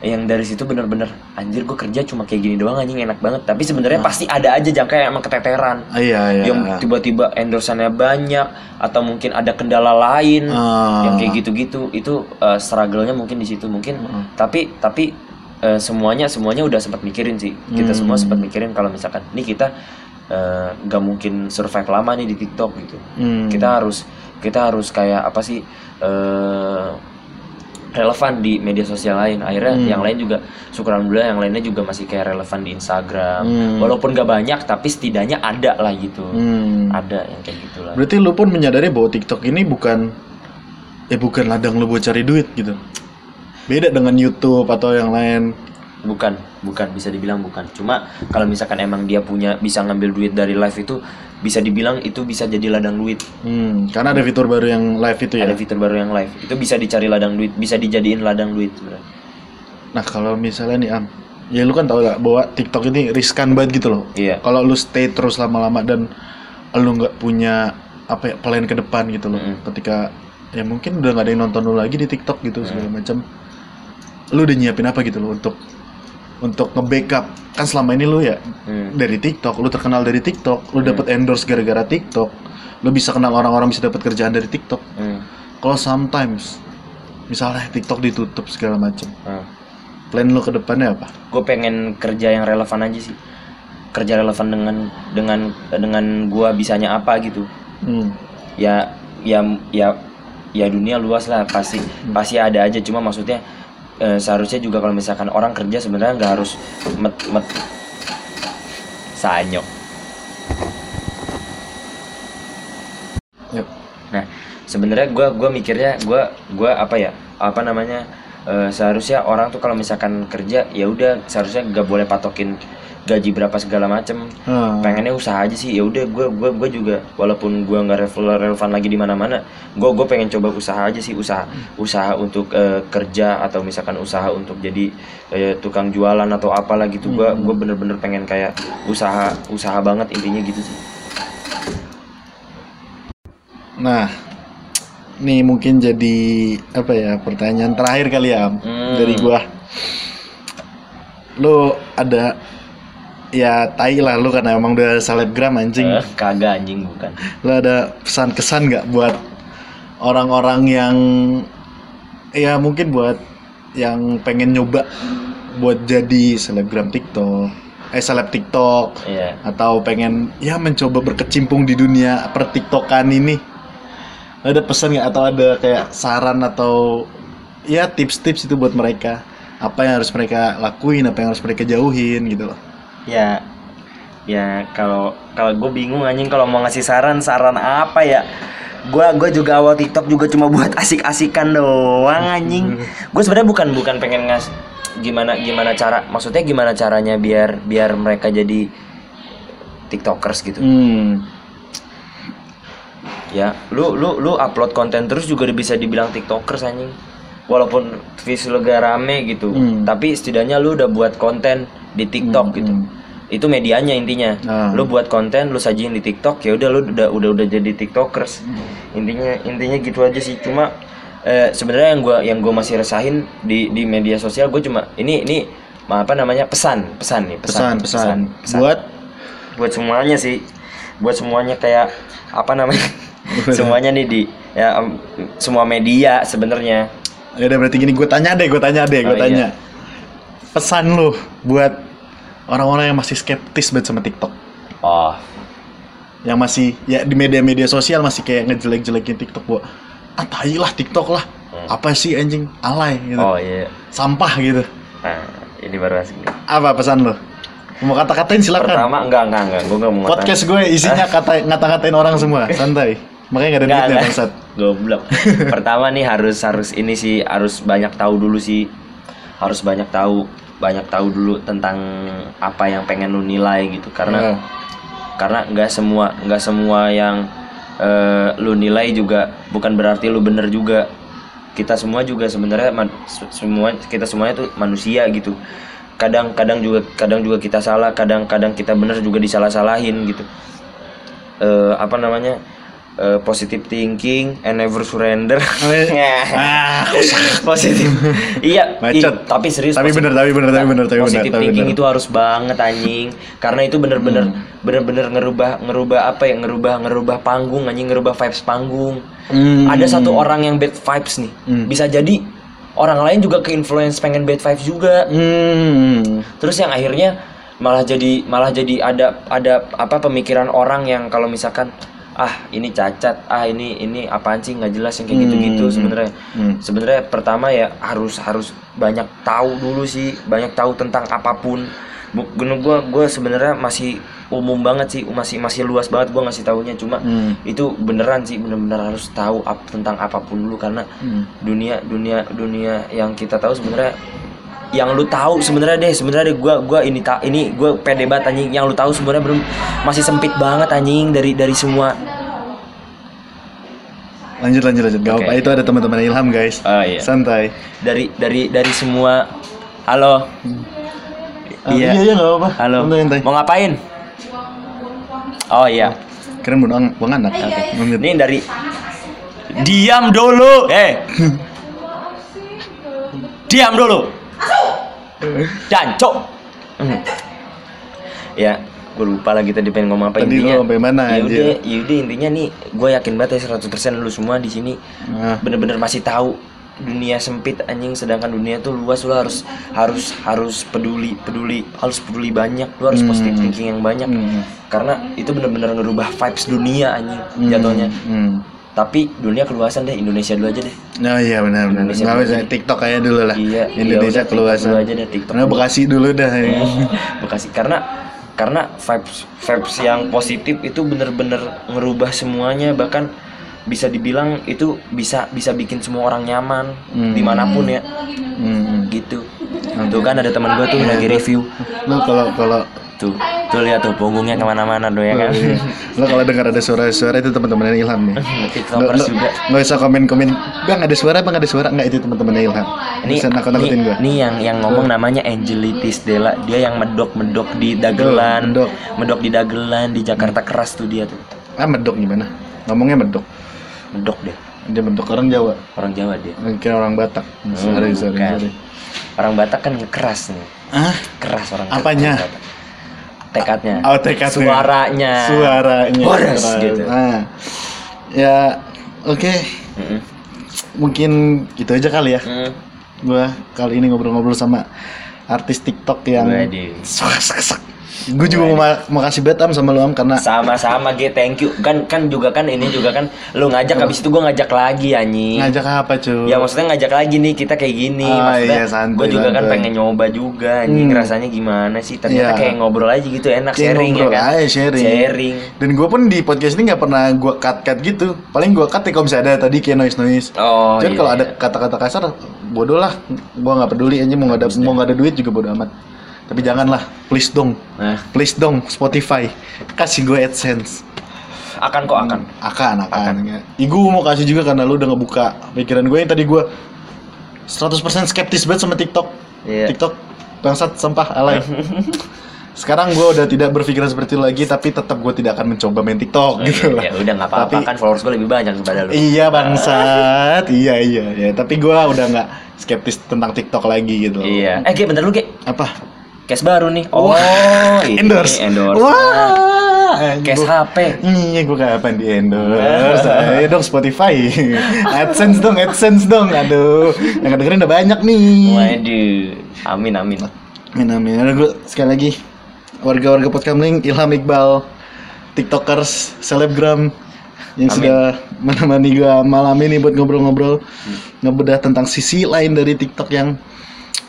yang dari situ bener-bener anjir gue kerja cuma kayak gini doang anjing enak banget tapi sebenarnya Hmm. pasti ada aja jangka yang emang keteteran Ah, Iya, iya. yang tiba-tiba endorsannya banyak atau mungkin ada kendala lain Ah. yang kayak gitu-gitu itu uh, struggle-nya mungkin di situ mungkin Hmm. tapi tapi uh, semuanya semuanya udah sempat mikirin sih kita Hmm. semua sempat mikirin kalau misalkan ini kita uh, nggak mungkin survive lama nih di TikTok gitu Hmm. kita harus kita harus kayak apa sih uh, relevan di media sosial lain akhirnya Hmm. yang lain juga syukur alhamdulillah yang lainnya juga masih kayak relevan di Instagram Hmm. walaupun gak banyak tapi setidaknya ada lah gitu Hmm. ada yang kayak gitulah Berarti lu pun menyadari bahwa TikTok ini bukan ya bukan ladang lu buat cari duit gitu. Beda dengan YouTube atau yang lain. Bukan bukan bisa dibilang bukan cuma kalau misalkan emang dia punya bisa ngambil duit dari live itu bisa dibilang itu bisa jadi ladang duit Hmm, karena ada fitur baru yang live itu ya. ada fitur baru yang live itu bisa dicari ladang duit bisa dijadiin ladang duit sebenarnya Nah, kalau misalnya nih Am, ya lu kan tau gak bahwa TikTok ini riskan banget gitu loh. iya Kalau lu stay terus lama-lama dan lu nggak punya apa ya plan ke depan gitu loh. Mm-mm. Ketika ya mungkin udah nggak ada yang nonton lu lagi di TikTok gitu segala macam. Lu udah nyiapin apa gitu loh untuk untuk nge-backup kan selama ini lu ya Hmm. dari TikTok, lu terkenal dari TikTok, lu dapet endorse gara-gara TikTok, lu bisa kenal orang-orang bisa dapat kerjaan dari TikTok. Hmm. Kalau sometimes misalnya TikTok ditutup segala macam, Hmm. plan lu ke depannya apa? gue pengen kerja yang relevan aja sih kerja relevan dengan dengan dengan gua bisanya apa gitu Hmm. ya ya ya ya dunia luas lah pasti pasti ada aja cuma maksudnya eh, seharusnya juga kalau misalkan orang kerja sebenarnya nggak harus met met sanyok nah sebenarnya gua gua mikirnya gua gua apa ya apa namanya eh, seharusnya orang tuh kalau misalkan kerja ya udah seharusnya nggak boleh patokin gaji berapa segala macem Hmm. pengennya usaha aja sih ya udah gue gue gue juga walaupun gue nggak relevan, relevan lagi di mana mana gue gue pengen coba usaha aja sih usaha usaha untuk eh, kerja atau misalkan usaha untuk jadi eh, tukang jualan atau apalah gitu gue gue bener-bener pengen kayak usaha usaha banget intinya gitu sih Nah, nih mungkin jadi apa ya pertanyaan terakhir kali ya Hmm. dari gua. Lu ada ya tai lah lu karena emang udah selebgram anjing. Eh, kagak anjing bukan. Lu ada pesan kesan nggak buat orang-orang yang ya mungkin buat yang pengen nyoba buat jadi selebgram TikTok, eh seleb TikTok Iya. atau pengen ya mencoba berkecimpung di dunia per TikTokan ini. Ada pesan nggak? Atau ada kayak saran atau ya tips-tips itu buat mereka. Apa yang harus mereka lakuin apa yang harus mereka jauhin gitu loh ya ya kalau kalau gue bingung anjing kalau mau ngasih saran saran apa ya? Gue gue juga awal TikTok juga cuma buat asik-asikan doang anjing. Gue sebenarnya bukan bukan pengen ngas gimana gimana cara maksudnya gimana caranya biar biar mereka jadi tiktokers gitu. Hmm. ya lu lu lu upload konten terus juga bisa dibilang tiktokers anjing. Walaupun visual gak rame gitu Hmm. tapi setidaknya lu udah buat konten di TikTok Hmm, gitu. hmm. itu medianya intinya. Ah. lu buat konten lu sajiin di TikTok ya udah lu udah udah udah jadi tiktokers. Intinya intinya gitu aja sih. Cuma eh, sebenarnya yang gua yang gua masih resahin di di media sosial gue cuma ini ini apa namanya pesan pesan nih pesan, pesan pesan buat? Buat semuanya sih. Buat semuanya kayak apa namanya semuanya nih di ya em, semua media sebenarnya. Ya udah berarti gini gue tanya deh gue tanya deh gue Oh, iya. Pesan lu buat orang-orang yang masih skeptis banget sama TikTok? Oh yang masih ya di media-media sosial masih kayak ngejelek-jelekin TikTok buat ah tai lah TikTok lah. Hmm. apa sih anjing? Alay gitu. Oh iya. Sampah gitu. Nah ini baru asik apa pesan lo mau kata-katain silakan. Pertama enggak enggak enggak. Gue enggak mau podcast gue isinya kata ngata-ngatain orang semua. Santai. Makanya gak ada Enggak, duitnya bangsat. Goblok. Pertama nih harus harus ini sih harus banyak tahu dulu sih. Harus banyak tahu banyak tahu dulu tentang apa yang pengen lu nilai gitu. Karena Ya. karena nggak semua nggak semua yang eh, lu nilai juga bukan berarti lu bener juga. Kita semua juga sebenarnya semua kita semuanya tuh manusia gitu. Kadang-kadang juga kadang juga kita salah kadang-kadang kita bener juga disalah-salahin gitu. Eh apa namanya eh, positive thinking and never surrender ah positif iya Bacot. i- tapi serius Tapi bener, tapi bener, tapi bener, tapi bener, positive tapi thinking bener. itu harus banget anjing karena itu bener-bener Hmm. bener-bener ngerubah ngerubah apa ya ngerubah ngerubah panggung anjing ngerubah vibes panggung Hmm. ada satu orang yang bad vibes nih Hmm. bisa jadi orang lain juga ke influence pengen bad vibes juga Hmm. terus yang akhirnya malah jadi malah jadi ada ada apa pemikiran orang yang kalau misalkan ah ini cacat ah ini ini apaan sih nggak jelas yang kayak gitu-gitu Hmm. sebenarnya Hmm. sebenarnya pertama ya harus harus banyak tahu dulu sih banyak tahu tentang apa pun gue gua gua sebenarnya masih umum banget sih masih masih luas banget gua ngasih tahunya cuma Hmm. itu beneran sih bener-bener harus tahu ap- tentang apa pun dulu karena Hmm. dunia dunia dunia yang kita tahu sebenarnya yang lu tahu sebenarnya deh sebenarnya deh gua gua ini tak ini gua pede banget anjing. Yang lu tahu sebenarnya belum masih sempit banget anjing dari dari semua. Lanjut lanjut lanjut. Gak Oke. apa itu ada teman-teman Ilham guys. Oh, iya. santai. Dari dari dari semua. Halo. Ah, iya iya gak apa-apa. Halo. Santai santai. Mau ngapain? Oh iya. Keren buang buang anak Lanjut. ini dari diam dulu eh. Diam dulu jancok Hmm. ya gue lupa lagi tadi pengen ngomong apa Tadi intinya sampai mana, ya udah ya udah intinya nih gue yakin banget ya 100% lu semua di sini Nah. bener-bener masih tahu dunia sempit anjing sedangkan dunia tuh luas lu harus harus harus peduli peduli harus peduli banyak lu harus Hmm. positive thinking yang banyak Hmm. karena itu bener-bener ngerubah vibes dunia anjing Hmm. jatuhnya Hmm. Tapi dunia keluasan deh Indonesia dulu aja deh Oh iya benar benar. Nggak aja. TikTok aja dulu lah. Iya, Indonesia iya keluasan. Dulu aja deh, TikTok Nah, dulu. Bekasi dulu dah. ya. Bekasi karena karena vibes vibes yang positif itu bener-bener ngerubah semuanya bahkan bisa dibilang itu bisa bisa bikin semua orang nyaman Hmm. di mana pun ya Hmm. gitu tuh kan ada teman gue tuh lagi review Lo kalau kalau tuh tuh lihat tuh punggungnya ke mana-mana tuh ya kan lo kalau dengar ada suara-suara itu teman-temannya Ilham nih. Tiktokers juga nggak usah komen-komen. Bang ada suara, bang ada suara. Nggak itu teman-temannya Ilham. ini Bisa nakut-nakutin gue. ini yang yang ngomong namanya Angelitis Della dia yang medok medok di dagelan Medok. medok di dagelan di Jakarta keras tuh dia tuh Ah medok gimana? Ngomongnya medok. medok deh Dia medok orang Jawa. orang Jawa dia Mungkin orang Batak. Hmm, Sorry, sorry, sorry. orang Batak kan keras nih Ah, keras orang Apanya? orang Batak. Tekadnya Oh, tekadnya. suaranya suaranya. Keren. gitu. Ah. Ya, oke. Mm-mm. Mungkin gitu aja kali ya. Mm. Gua kali ini ngobrol-ngobrol sama artis TikTok yang Waduh. Gue juga mau ma- makasih banget Am sama lu Am karena sama-sama G thank you kan kan juga kan ini juga kan lu ngajak habis itu gua ngajak lagi anjing ngajak apa cuy? ya maksudnya ngajak lagi nih kita kayak gini Oh, maksudnya iya, gue juga kan santuy. pengen nyoba juga anjing Hmm. rasanya gimana sih ternyata Iya. kayak ngobrol aja gitu enak Kayak sharing ya kan aja, sharing. sharing Dan gue pun di podcast ini nggak pernah gue cut cut gitu. Paling gue cut ya kalau misalnya ada tadi kayak noise noise. oh Cuman iya, kalau ada iya. kata-kata kasar, bodoh lah. Gue nggak peduli aja mau nggak ada mau nggak ada duit juga bodoh amat. Tapi janganlah, please dong, nah please dong Spotify kasih gue AdSense. akan kok akan Akan, akan. Ih, gue mau kasih juga karena lu udah ngebuka pikiran gue yang tadi gue 100% skeptis banget sama TikTok. Iya. TikTok bangsat sampah alay. Sekarang gue udah tidak berpikiran seperti itu lagi, tapi tetap gue tidak akan mencoba main TikTok gitu lah. ya udah nggak apa-apa Tapi- kan followers gue lebih banyak daripada lu Iya bangsat, iya iya ya. Tapi gue udah nggak skeptis tentang TikTok lagi gitu. iya eh Ge bentar lu Ge Apa? Case baru nih oh ini endorse. endorse Wah. case Gua- HP Iya, gue kapan di endorse? Ayo dong Spotify, AdSense dong, AdSense dong. Aduh, yang dengerin udah banyak nih. waduh amin amin Amin amin. Ada gue sekali lagi warga-warga Podkamling, Ilham Iqbal, TikTokers, selebgram yang Amin. sudah menemani gue malam ini buat ngobrol-ngobrol ngebedah tentang sisi lain dari TikTok yang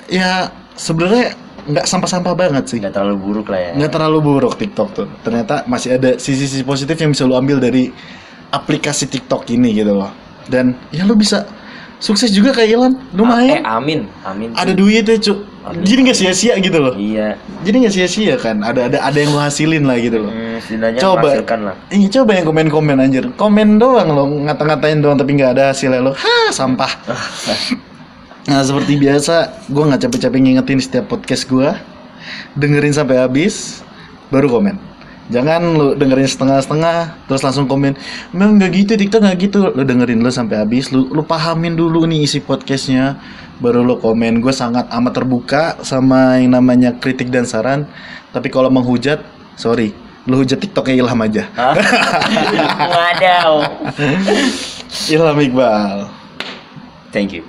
ya sebenarnya nggak sampah-sampah banget sih. nggak terlalu buruk lah ya Nggak terlalu buruk TikTok tuh. Ternyata masih ada sisi-sisi positif yang bisa lu ambil dari aplikasi TikTok ini gitu loh. Dan ya lu bisa sukses juga kayak eh lumayan. amin amin Ada duitnya cu. Amin. Jadi nggak sia-sia gitu loh iya jadi nggak sia-sia kan ada ada ada yang lo hasilin lah gitu loh hmm, Coba. lah Iya coba yang komen-komen anjir Komen doang lo ngata-ngatain doang tapi nggak ada hasilnya lo Hah sampah Nah seperti biasa Gue nggak capek-capek ngingetin setiap podcast gue Dengerin sampai habis Baru komen. Jangan lu dengerin setengah-setengah Terus langsung komen Memang nggak gitu TikTok nggak gitu. Lu dengerin lu sampai habis Lu, lu pahamin dulu nih isi podcastnya. Baru lu komen. Gue sangat amat terbuka Sama yang namanya kritik dan saran. Tapi kalau menghujat Sorry Lu hujat TikToknya Ilham aja. Hah? Wadaw Ilham Iqbal. Thank you